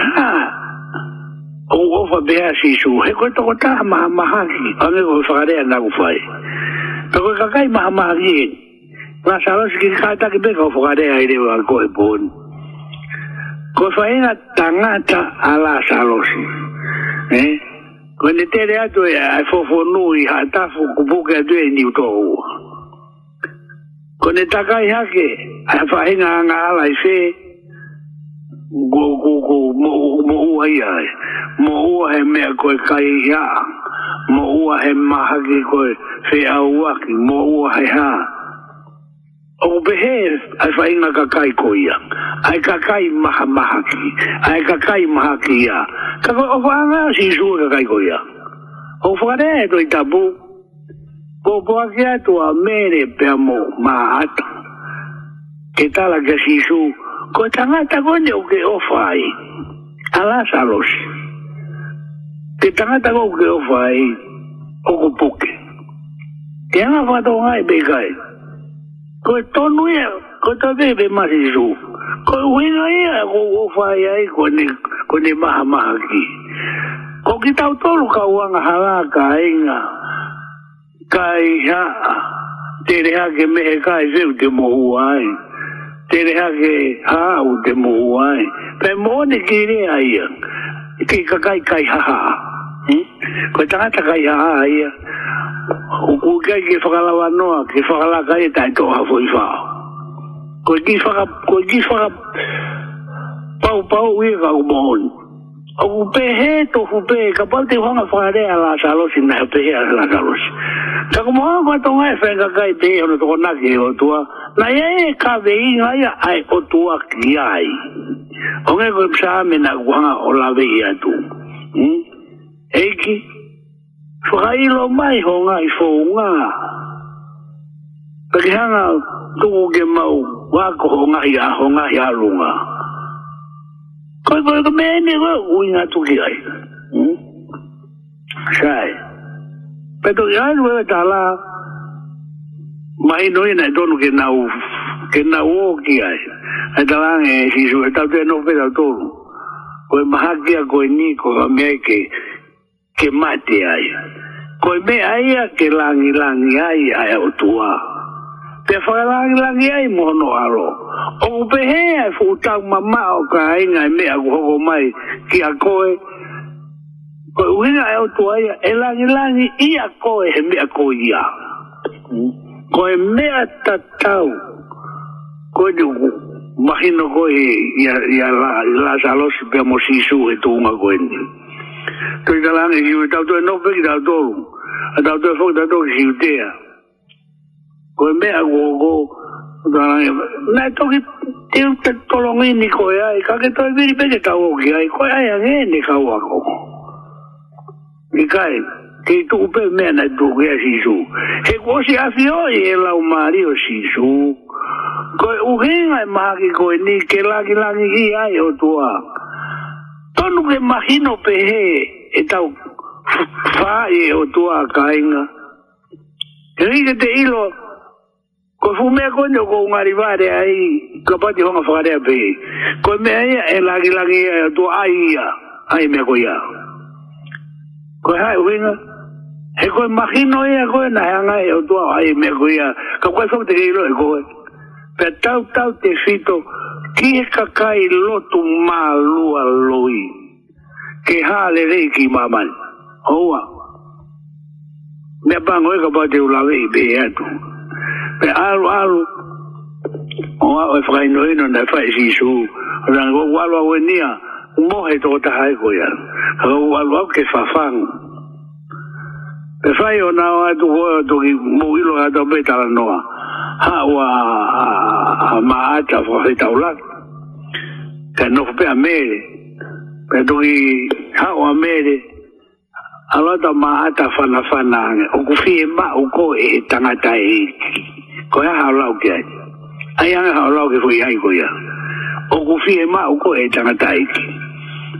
ko o fa be a si su he ko to ko ta ma ma ha ki a me ko fa re na ku fai to ko ka kai ma ma ri ma sa ro ki ka ta ki be ko fa re ai re wa ko e bon ko fa e na ta na ta a la sa ro si e ko ne te re a to e a fo fo nu i ha ta fo ku bu ka de ni u to u ko ne ta kai ha ke a fa e na nga ala i se go go go mo mo ai ai mo ua he mea koe kai ia mo ua he maha ki koe fe au waki mo ua he ha o behe ai fa inga ka kai ko ia ai ka kai maha maha ki ai ka kai maha ki ia ka o whanga si su ka kai ko ya o whare e doi tabu po po a kia tua mere pe amo maha ata ke tala ke si su kotangatagone ofai a Lázaros te tangatagou ke ofai okupuke te angafatogai pekai koe tonuia koe taveve masisu koe uigaia kou ofai ai kone kone mahamahaki ko kitautolu kauaga hagakaiga kai ha'a terehake mehe kai seu te mohua ai te reha ke ha hau te mua e. Pe mōne ki re a ia, ki kakai kai haha. Hmm? Koe tangata kai haha a ia, uku kei ki whakalawa noa, ki whakala kai e tai toha fui whao. Koe ki whaka, koe ki whaka, pau pau ui e kau Ku pehe to ku pehe ka pal te whanga whare a la salos i nai pehe a la salos. Ka ku moha kua tonga e whenga kai pehe ono toko naki e o tua. Na e e ka vei ngai a ai o tua ki ai. O ngai koe psa me na kuanga o la vei atu. Hmm? Eiki. lo mai ho ngai fo ngā. Pekehanga tuku ke mau wako ho ngai a ho ngai a lunga. koe koe ka mea ni koe ui ngā tuki ai hmm? shai pe toki ai koe koe tala mai noi nai tonu ke na u ke na u o ai ai e tala nge si su e tau te no pe tau tonu koe maha kia koe ni koe ka mea ke ke mate ai koe mea ai a ke langi langi ai ai o tua te whakalangi langi ai mono aroa o pehea e fuutau mama o ka hainga e mea ku hoko mai ki a koe ko uhinga e otu aia e langi langi i a koe he mea ko ia ko e mea tatau ko e nuku mahino ko e ia la, la salosi pia mo sisu e tuunga ko e ni ko i ka langi hiu e tautu e nopi ki tautoru a tautu e fuk tautu ki hiu tea ko e mea ku hoko Thank you na toki te te tolongi ni ko ya e ka ke toi viri peke tau o ki ai ko ya ya ngē ni ka ua ko ni kai te tuku pe mea na tuku ya e sisu he ko si afi o i e lau maari o sisu ko u uhinga e maha ki ko e ni ke laki laki ki ai o tua tonu ke mahino pe he e tau fai e o tua kainga Rige te ilo, me mea con ko ngari vare ai kapati honga whakare ape. Ko me me e lagi lagi e tu ai ia. Ai me ko ia. Ko hai uinga. He koe makino ia koe na me e tua ai me ko ia. Ka me te e Pe tau tau te fito kakai lotu mā malu Ke hale ki pango e pe alu alu o a e fai no ino na fai si su o na go walo a wenia mohe to ta hai go ya o walo a ke fa fan pe fai o na o a tu go a tu ki mu ilo a ta beta la noa ha o a a ma a ta fo fai taulat ke no fo pe a mele pe tu ki ha o a mele a lo ta ma a ta fana fana o ku fi e ma o ko e tangata e ki ko ya hala o ke ai ai hala o ke fu ai ko ya o ku fi e ma o ko e tanga tai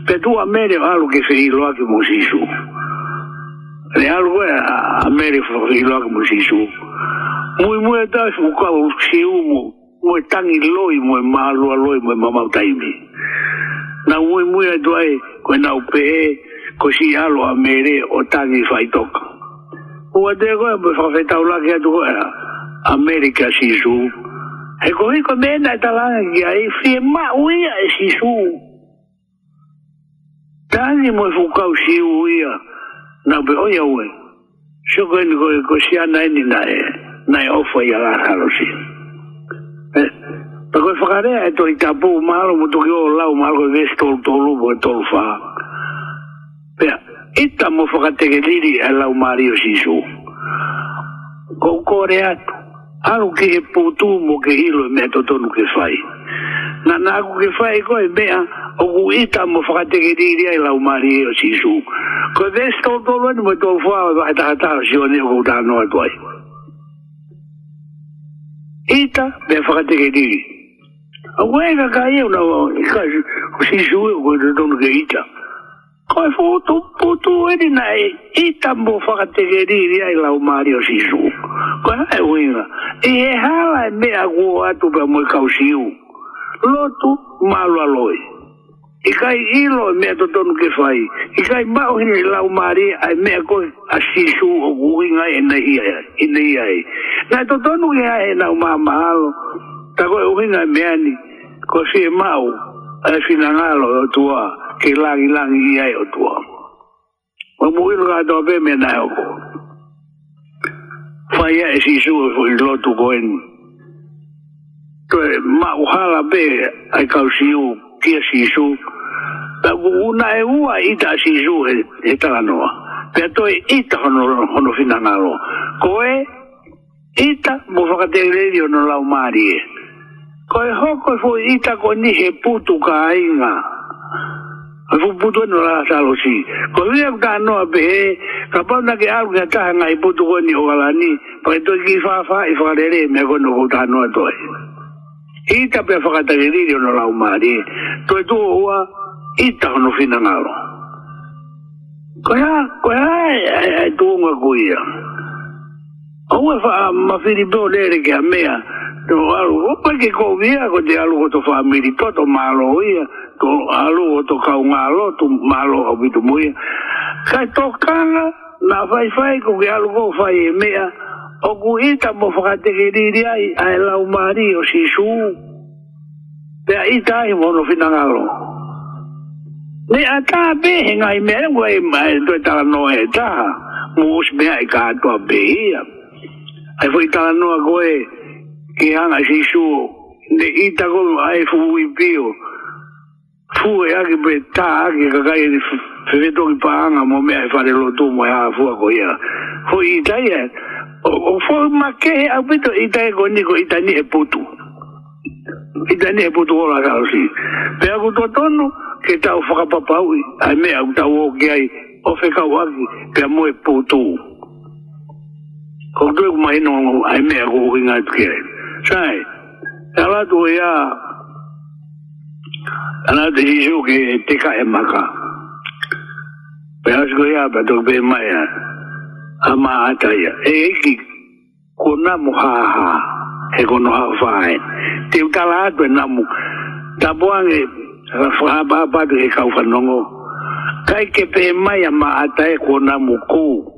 pe tu a mere o alu ke fi lo a ke mosisu le alu ko e, a mere fu fi lo a ke mosisu mui mui e ta su ka o ke u mo mo e tangi loi mo e ma alu a loi mo e mama o taimi na mui mui e tu ai e, ko e na u pe e ko si alu a mere o tangi fai toko Ua te koe, mwe whawhetau lake atu koe, ha? ΑΜΕΡΙΚΑ σιζού, εγώ ήκομαι και δεν ή φιεμά, ουία Τα μου φουκάου σιου, να πει, όχι να Σε εγώ είναι, να είναι, να ε, ε, είναι, να είναι, να είναι, να είναι, να είναι, να είναι, να είναι, να είναι, να είναι, να είναι, να είναι, να είναι, να είναι, να είναι, να ήταν μου είναι, να ε, Άλλο και ποτού μου και γύρω με το τόνο και φάει. Να να άκου και φάει εγώ εμένα, όπου ήταν μου φάγατε και τη ίδια η λαουμαρία ο Σισού. δεν στο τόνο με το φάω εδώ τα κατάω σιώνει εγώ τα νόα του άει. Ήταν με φάγατε και τη ίδια. Εγώ έκα καΐω να είχα ο Σισού εγώ το τόνο και ήταν. Κόφω το ποτού έδινα ήταν μου φάγατε και τη ίδια η λαουμαρία ο Σισού. Qual é o e E ela me agua tu para moi causiu. Loto malo aloi. E cai ilo me to tonu que fai. E cai mau hini lau e ai me ko asisu o guinga e nei e nei ai. Na to tonu que ai na uma malo. Ta ko guinga me ani. Ko si mau. Ai finangalo tua. Ke langi langi ai o tua. Mo mo ilo ga me na o. faia e si su i e lotu koen. Toe ma uhala be ai kau si u kia si su. Ta una e ua i ta si su he, he tala noa. Pea toi ita hono, hono fina nalo. Koe ita mo whakate redio no lau maari e. Koe hoko e fu ita ko ni he putu ka ainga. vuputwenula salusi kolia kanoa pehe kapa nake aluga taha ngai putuweni okalani paketo kifafa ifakaleleme kono kutanoa eh. toe ita pe fakatakelili ono laumali toe tuohua ita ono finangalo koya koya tuunga kuia oue fa ah, mafilipeo lele keamea το algo pa que comía con de algo to familia todo malo ia to algo to caungalo to malo na que algo mari o pe ai tai mo no finangalo Ne i to no be ai ka Ai ke ana si su de ita ko ai fu wi bio fu e ake pe ta ake kakai di fefeto ki pa anga mo me ai e fare lo tu mo e ha fu ako ia fu ita ia e, o fu ma ke a i ita e koni ko ita ni e putu ita ni e putu ora ka si pe ako to tonu ke ta u faka papa ui ai me ako ta o ke ai o fe ka uaki pe mo e putu Kau kau mai nong ai me aku ingat kau. cioè tala doya tala decisio che te ca e maca pe as ya ba to be maya ama ataya e ki kona muhaha e kono ha fai te tala do namu tabuange fa ba ba de ka fa nongo kai ke pe maya ma atae kona muku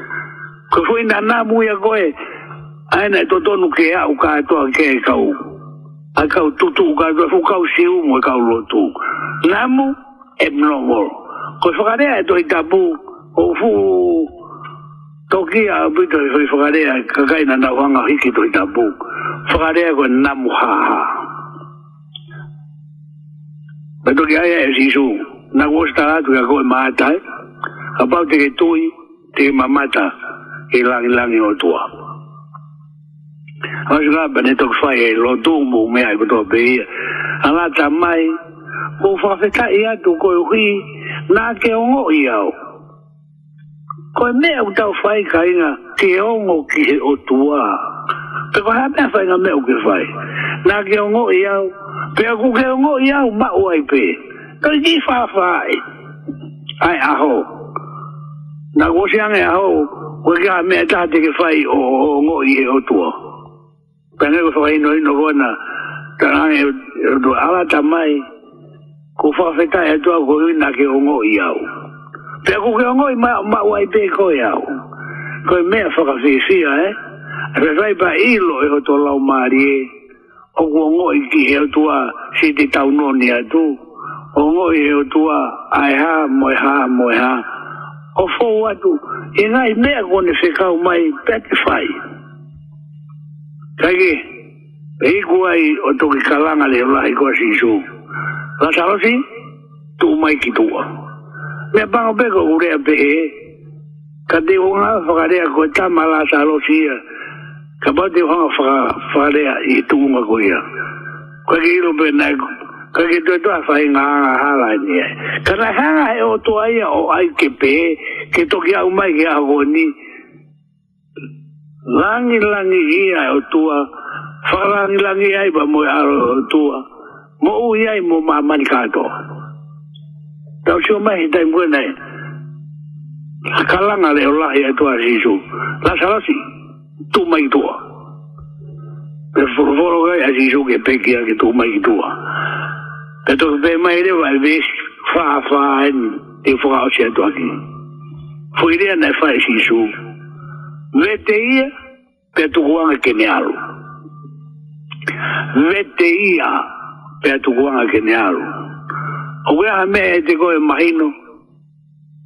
Ko fue na na mu ya koe. Ai na to tonu ke a u ka to ke kau. A kau tutu ka to fu kau siu mo kau lotu. Namu e mnomo. Ko whakarea e toi tapu o fu toki a bito i fai whakarea kakai na nau hanga hiki toi tapu. Whakarea koe namu haha. Pe toki aia e sisu. Na kosta atu ka koe maatai. Apau te ke tui, te ke mamata. Mamata. hilangin-langin oltua. Asikapa ne tok fai eh, lo tumu me ai kuto pe. na Ko me au tau fai ke ongo ki o tua. Pe ko fai na me o ke fai. Na ke ongo ke ongo ma uai pe. ki fa fai. Ai aho. Na Koe kia mea tāte ke whai o ngō i e otua. Pēne ko whai ino ino kona, tarangi e, e o tu alata mai, ko whawhetai e atua ko ina ke o ngō i au. Pēne ko ke o ngō i ma wai pē ko i au. Koe mea whakawhiwhia, e? Re rai pa ilo e hoto lau maari e, o ko ngō i ki e otua si te taunoni tu, o ngō i he otua, ai ha, moi ha, moi ha, moi ha, Ofo wadu, enay me akone fe ka umay peti fay. Saki, e i gwa i otok i kalanga le wla i gwa sinjou. Lasa losi, tou umay ki tou a. Me pangope kwa kure a pehe, kate yon a fokade a kwe chanma lasa losi ya, kapa yon te fokade a itou mwa kwe ya. Kwe ki ilo pe nekou. ka ki tu eh? tua fai ngā ngā hala ni e. Eh, ka na hanga eh, he o oh, tua ia o ai ke pē, ke toki au mai ki ahu ni, langi langi ia o tua, wharangi langi ai ba mo aro o tua, mo u iai mo mā mani kātoa. Tau shio mai he taim kua nei, ka langa le o lahi e tua si su, la sarasi, tu mai tua. Per fuoro gai a si su ke pekia ke tu mai tua. Tua. e to ve mai re vai ve fa fa en te fo o che to aki fo ire na fa si su ve te ia pe tu ko ang ke nealu ve te ia pe tu ko ang ke nealu o ve a me e te ko e maino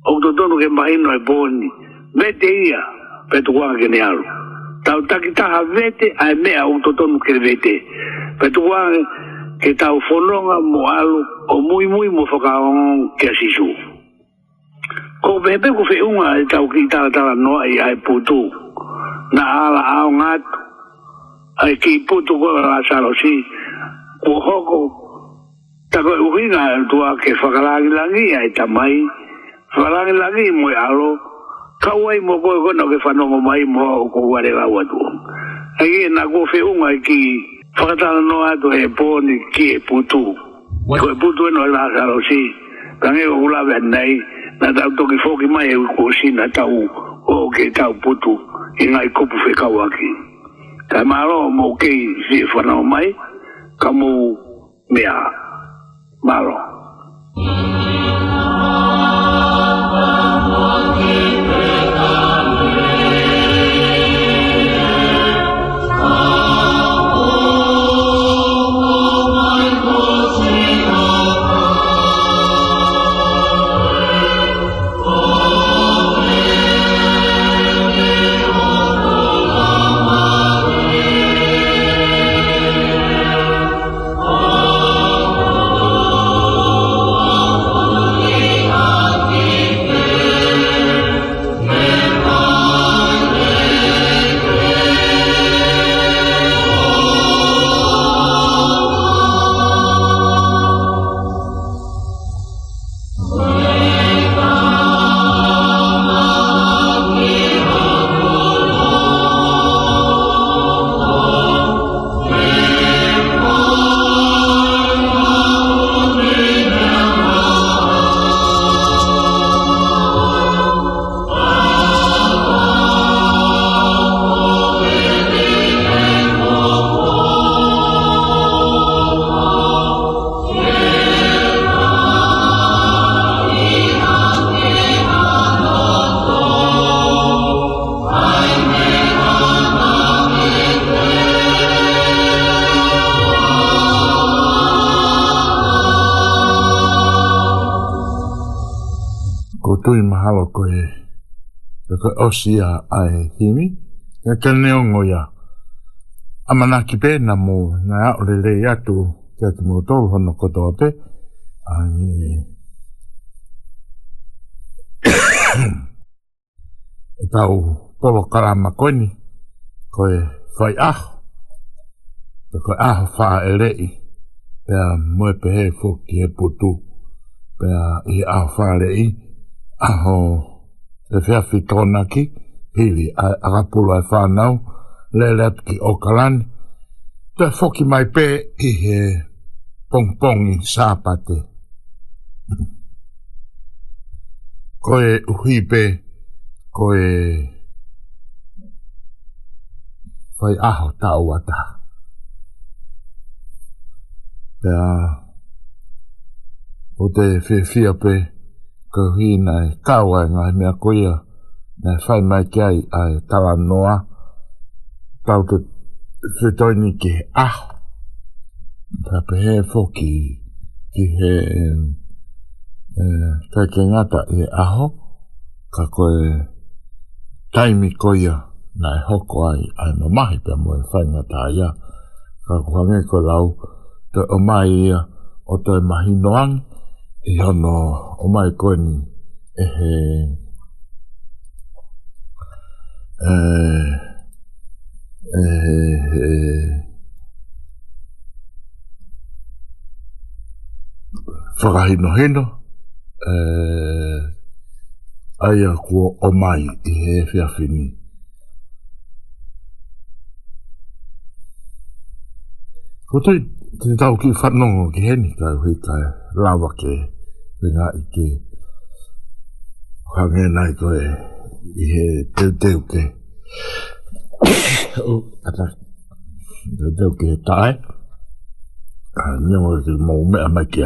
o to to no ke maino e boni ve te ia pe tu ko ang ke nealu tau takita ha vete a me a o to to no ke vete pe tu ko ke tau fononga mo alu o mui mui mo whakaong ke sisu. Ko pepe ku whiunga e tau ki tala tala noa i ai putu, na ala ao ngatu, ai ki putu ko la saro si, ku hoko, ta koe uhinga e tua ke whakalangi langi ai tamai, whakalangi langi mo e alu, ka uai mo koe kono ke whanongo mai mo ko kuwarewa watu. Ai e na ku whiunga e ki, ki, whakatala no ato he pōni ki e putu. Ko e putu eno e la asaro si. Kange o ulawe an nei, na tau toki fōki mai e uko si na tau o ke tau putu i ngai kupu whi kawaki. Ka e maro mō kei si e whanau mai, ka mō mea maro. Thank you. osia ae himi, e te neo ngoia. A mana ki pēna mō, nā a ore lei atu, kia ki mō tōu hono kotoa pē, ae... e tau polo karama koini, koe whai aho, pe koe aho whaa e rei, pe a mue pehe fō ki e putu, pe a i aho whaa e rei, aho e fia fitona ki, hili a, a rapulo e whanau, le le ki o kalani, te foki mai pe i he pong pongi sāpate. ko e uhi pe, ko e whai aho tau ata. Pea, o te fia fia pe, pe kuhi na e kawa e ngai mea kuia na e mai ki ai a e tawa noa tau te ni ki he ah ka pe he foki ki he e, kai ke ngata e aho ka koe taimi koia na e hoko ai ai no mahi pia mo e whai ngata ia ka kuhange ko lau te o mai ia o te mahi noangi i hono o mai koe ni e he e eh, e he he whakahino hino e eh, aia kua o mai i he whiawhini Ko tui te tau ki whanongo ki heni kai hui kai lawa ke 另外一件，房间内底一些丢丢的，有，阿仔，丢丢的台，啊，因为我是无咩物解。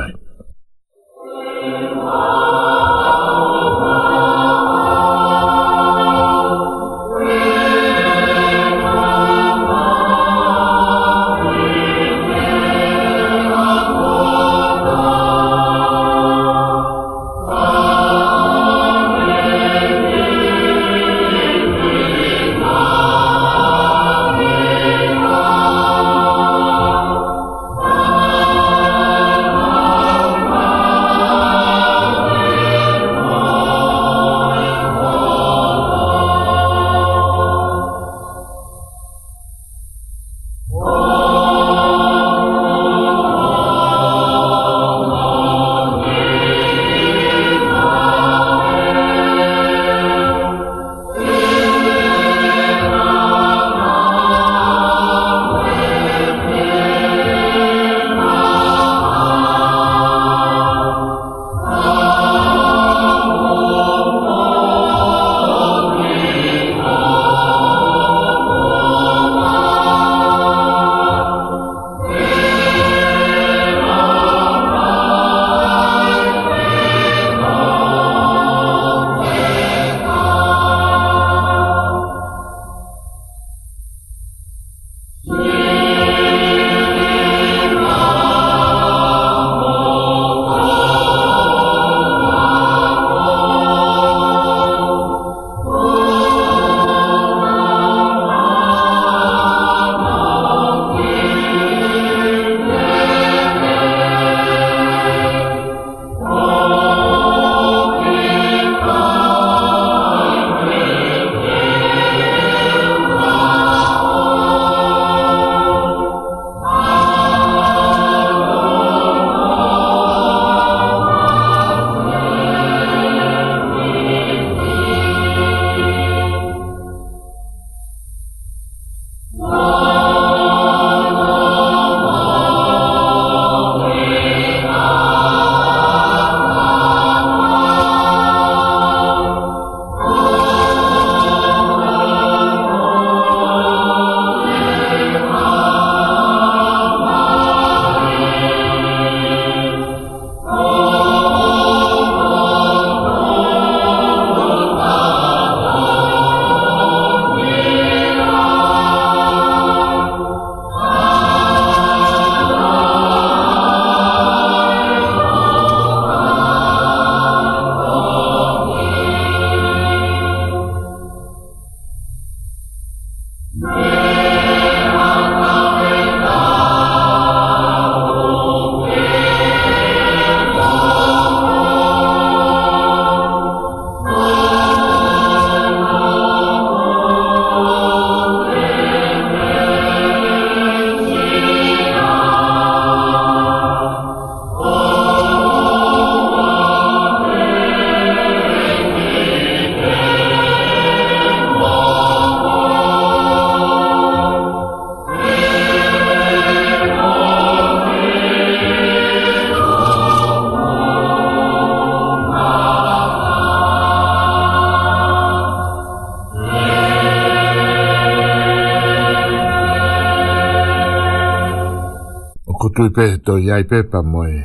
pēto iai pēpa moe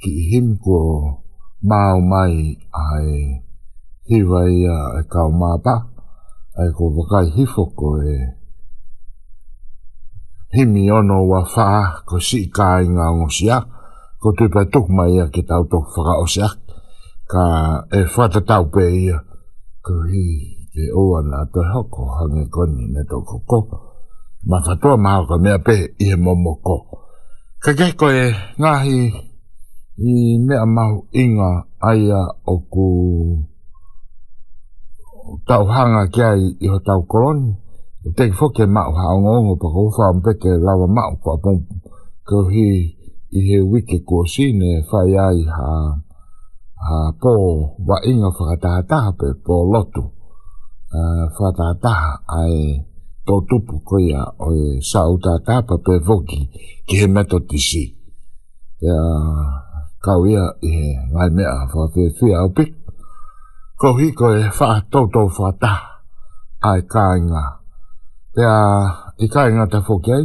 ki i ko māu mai ai hiwa ia e kau pa ai ko wakai hifoko e himi ono wa faa ko si i kāi ngā ngosia ko tu pa tuk mai ia ki tau tuk whaka osia ka e whata tau pē ia ko hi te oa nā te ko hange koni ne tō koko ma whatoa māu ka mea pē i he momo Ka kai koe ngahi i mea mau inga aia o à, ku tau hanga à kia i, i ho tau koloni. O teki foke mau hao ngongo pa ko ufa mpeke lawa mau kwa pong ko hi i he wike kua sine whai ai ha ha pō wa inga whakatahataha pe pō lotu uh, whakatahataha ai tō tupu koia o e sa utataha pe voki ki he meto tisi. E a kau ia i he ngai mea wha te tui hi Ko e wha tau tau wha ta ai ka inga. E a i ka inga ta whoki ai,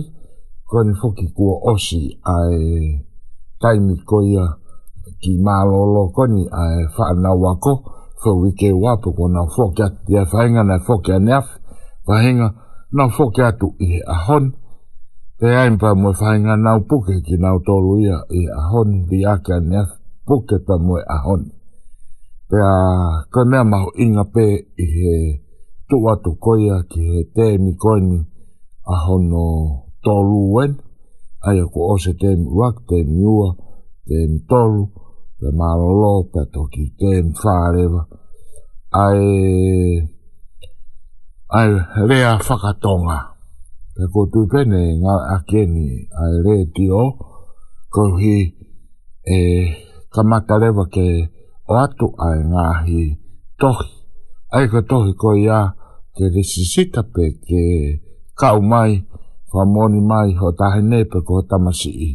ko ni whoki kua osi ai taimi ko ia ki mālolo ko ni ai wha na wako wha wike wapu ko na whoki atu. E a whainga na whoki anea, whainga na whoki atu i he ahoni. Te ai mpa mo whainga nau puke ki nau tolu ia i ahon honi di ake ane ake puke ta mo ahon. a honi. Te a ka mea mahu inga pe i he tu atu koia ki he te mi koini a hono tolu wen. Ai ako ose te mi wak, te mi ua, te mi tolu, te malolo, te toki, te mi whareva. Ai... Ai rea whakatonga. Ai rea whakatonga. Pe ko tu pene ngā akeni a re ti o, ko hi e kamata lewa ke o atu ai ngā hi tohi. Ai ka tohi ko ia te risisita pe ke kau mai, wha moni mai ho tahe ne pe ko tamasi i.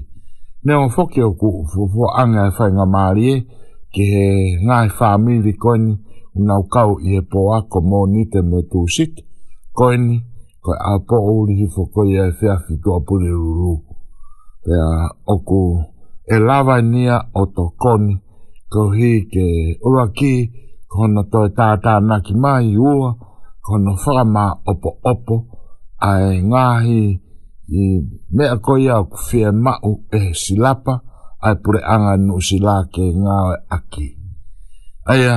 Ne o foki o ku ufufu anga e whainga maari e, ke he ngā hi whamili koini, unau kau i e po ako moni te me tu sit, koini, ko a po o ri fo ko ia se a ki to po le ru pe a oku e lava nia o to kon ko hi ke o ra ki ko na to ta ta na ki mai ua ko no fa ma o po a e nga i me a ko ia ko fi e ma u e silapa lapa ai pure anga nu si la ke nga aki aia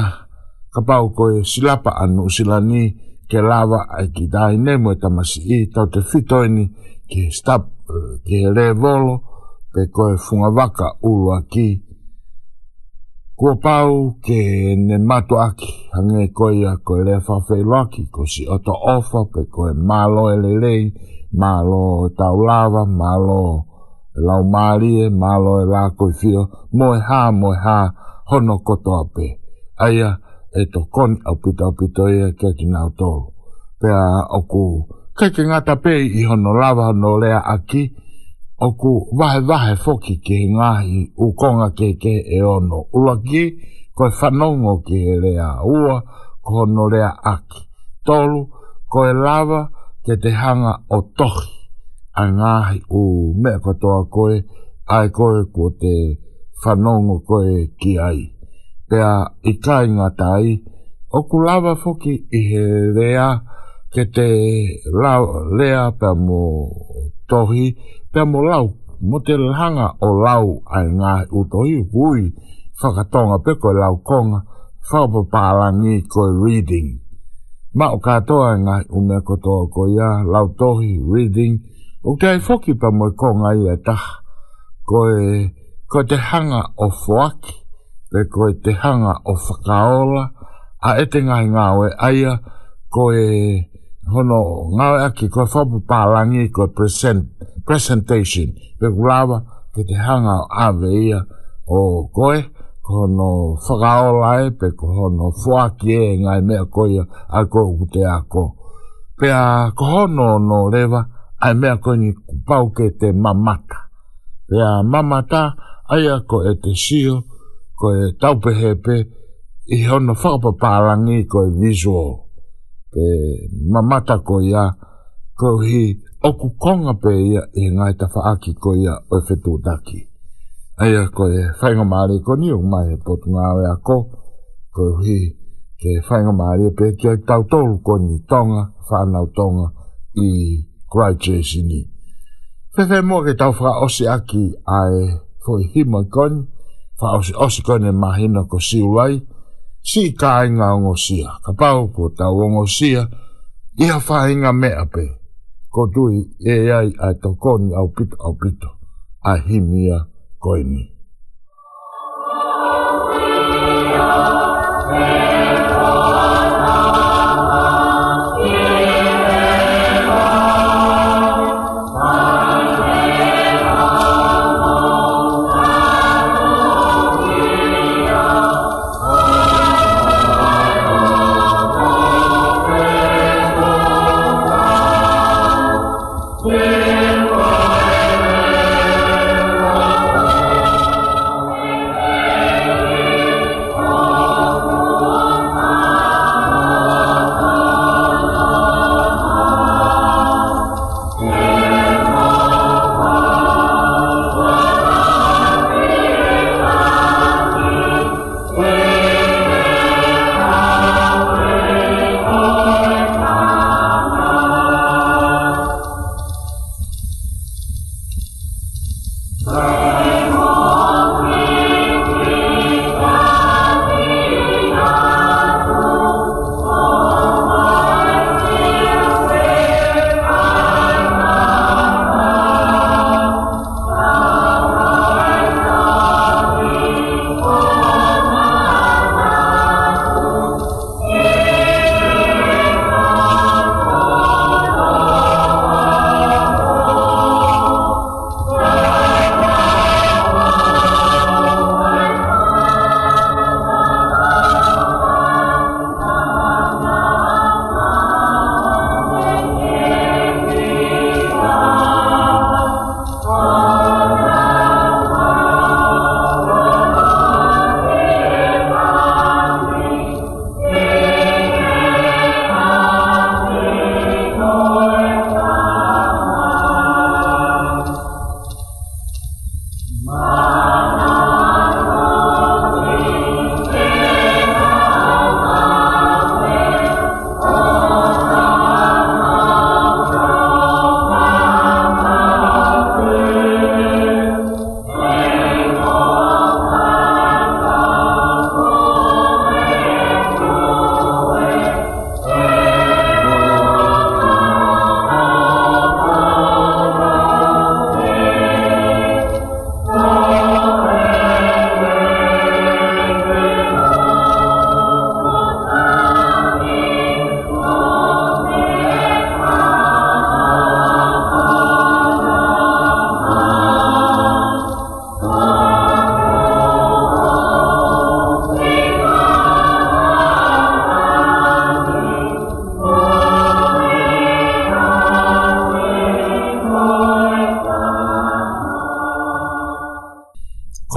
ka pau ko e si anu si ni ke lava ai ki dai nei mo ta masi i tau te fito ini ke stap ke le volo pe koe funga waka ulu aki kua pau ke ne matu aki hange koe ia koe lea whawhei loaki ko si oto ofa pe koe malo e lelei malo e tau lava malo e lau marie malo e la koe fio mo e ha mo e ha hono kotoa pe aia aia e to kon au pita au pita ia e ke ki ngā tōru. Pea oku, ke ki ngā tape i hono lava hono lea aki, oku vahe vahe foki ki ngā hi ukonga ke ke e ono ua ki, ko e whanongo ki he lea ua, ko hono lea aki. Tōru, ko e lava ke te hanga o tohi. A ngā u mea katoa koe, ai koe ko te whanongo koe ki ai pea i kai ngā o ku lava foki i he rea, ke te lau, rea pea mō tohi, pea mo lau, mō te langa o lau ai ngā utohi, hui, whakatonga pe koe lau konga, whaupapārangi koe reading. Ma o katoa ngā ume kotoa ko ia, lau tohi, reading, o te ai foki pa mō konga i e taha, koe, koe te hanga o fuaki pe koe te hanga o whakaola, a e te ngai ngāwe aia, koe hono ngāwe aki, koe whapu pālangi, koe present, presentation, pe kurawa, ke te hanga o awe ia o koe, ko hono whakaola e, pe ko hono fuaki e ngai mea koe ia, a koe kute a koe. Pe a ko hono no rewa, ai e mea koe ni kupau ke te mamata. Pe a mamata, aia ko e te shio, ko e taupehe pe i hona whakapapārangi ko e visual pe mamata ko ia ko hi oku konga pe ia e ngai ta whaaki ko ia o e whetu daki aia ko e whainga maare ko ni o mai e potu ngāwe a ko ko hi ke whainga maare pe ki ai tautoru ko ni tonga whanau tonga i Great Jersey Pepe mo ke tau fra osi aki ai foi hima koni fa osi osi kone mahina ko si uai si ka inga ongo sia ka pau ko tau ongo sia ia fa inga mea pe ko tui e ai ai to koni au pito au pito a himia koini Oh, yeah.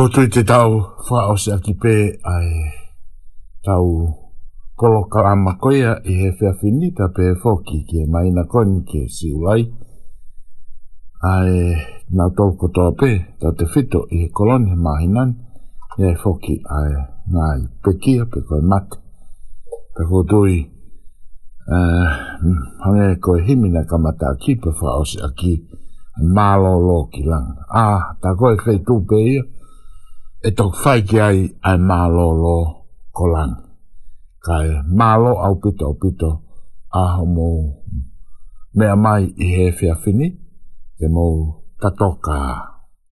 tautu i te tau wha o se aki pē ai tau koloka a makoia i he whea finita pē fōki ki e maina koni ki e si ulai ai nā tō kotoa pē tā te whito i he koloni he mahinan i he fōki ai ngā i pekia pe koe mat pē ko dui eh, hangi e koe himina kamata ki pē wha o se aki Malo lo ki Ah, ta koe whei tū pē ia e tok fai ki ai ai malo lo kolang kai malo au pito au pito a homo mea mai i hefia fini e mou tatoka a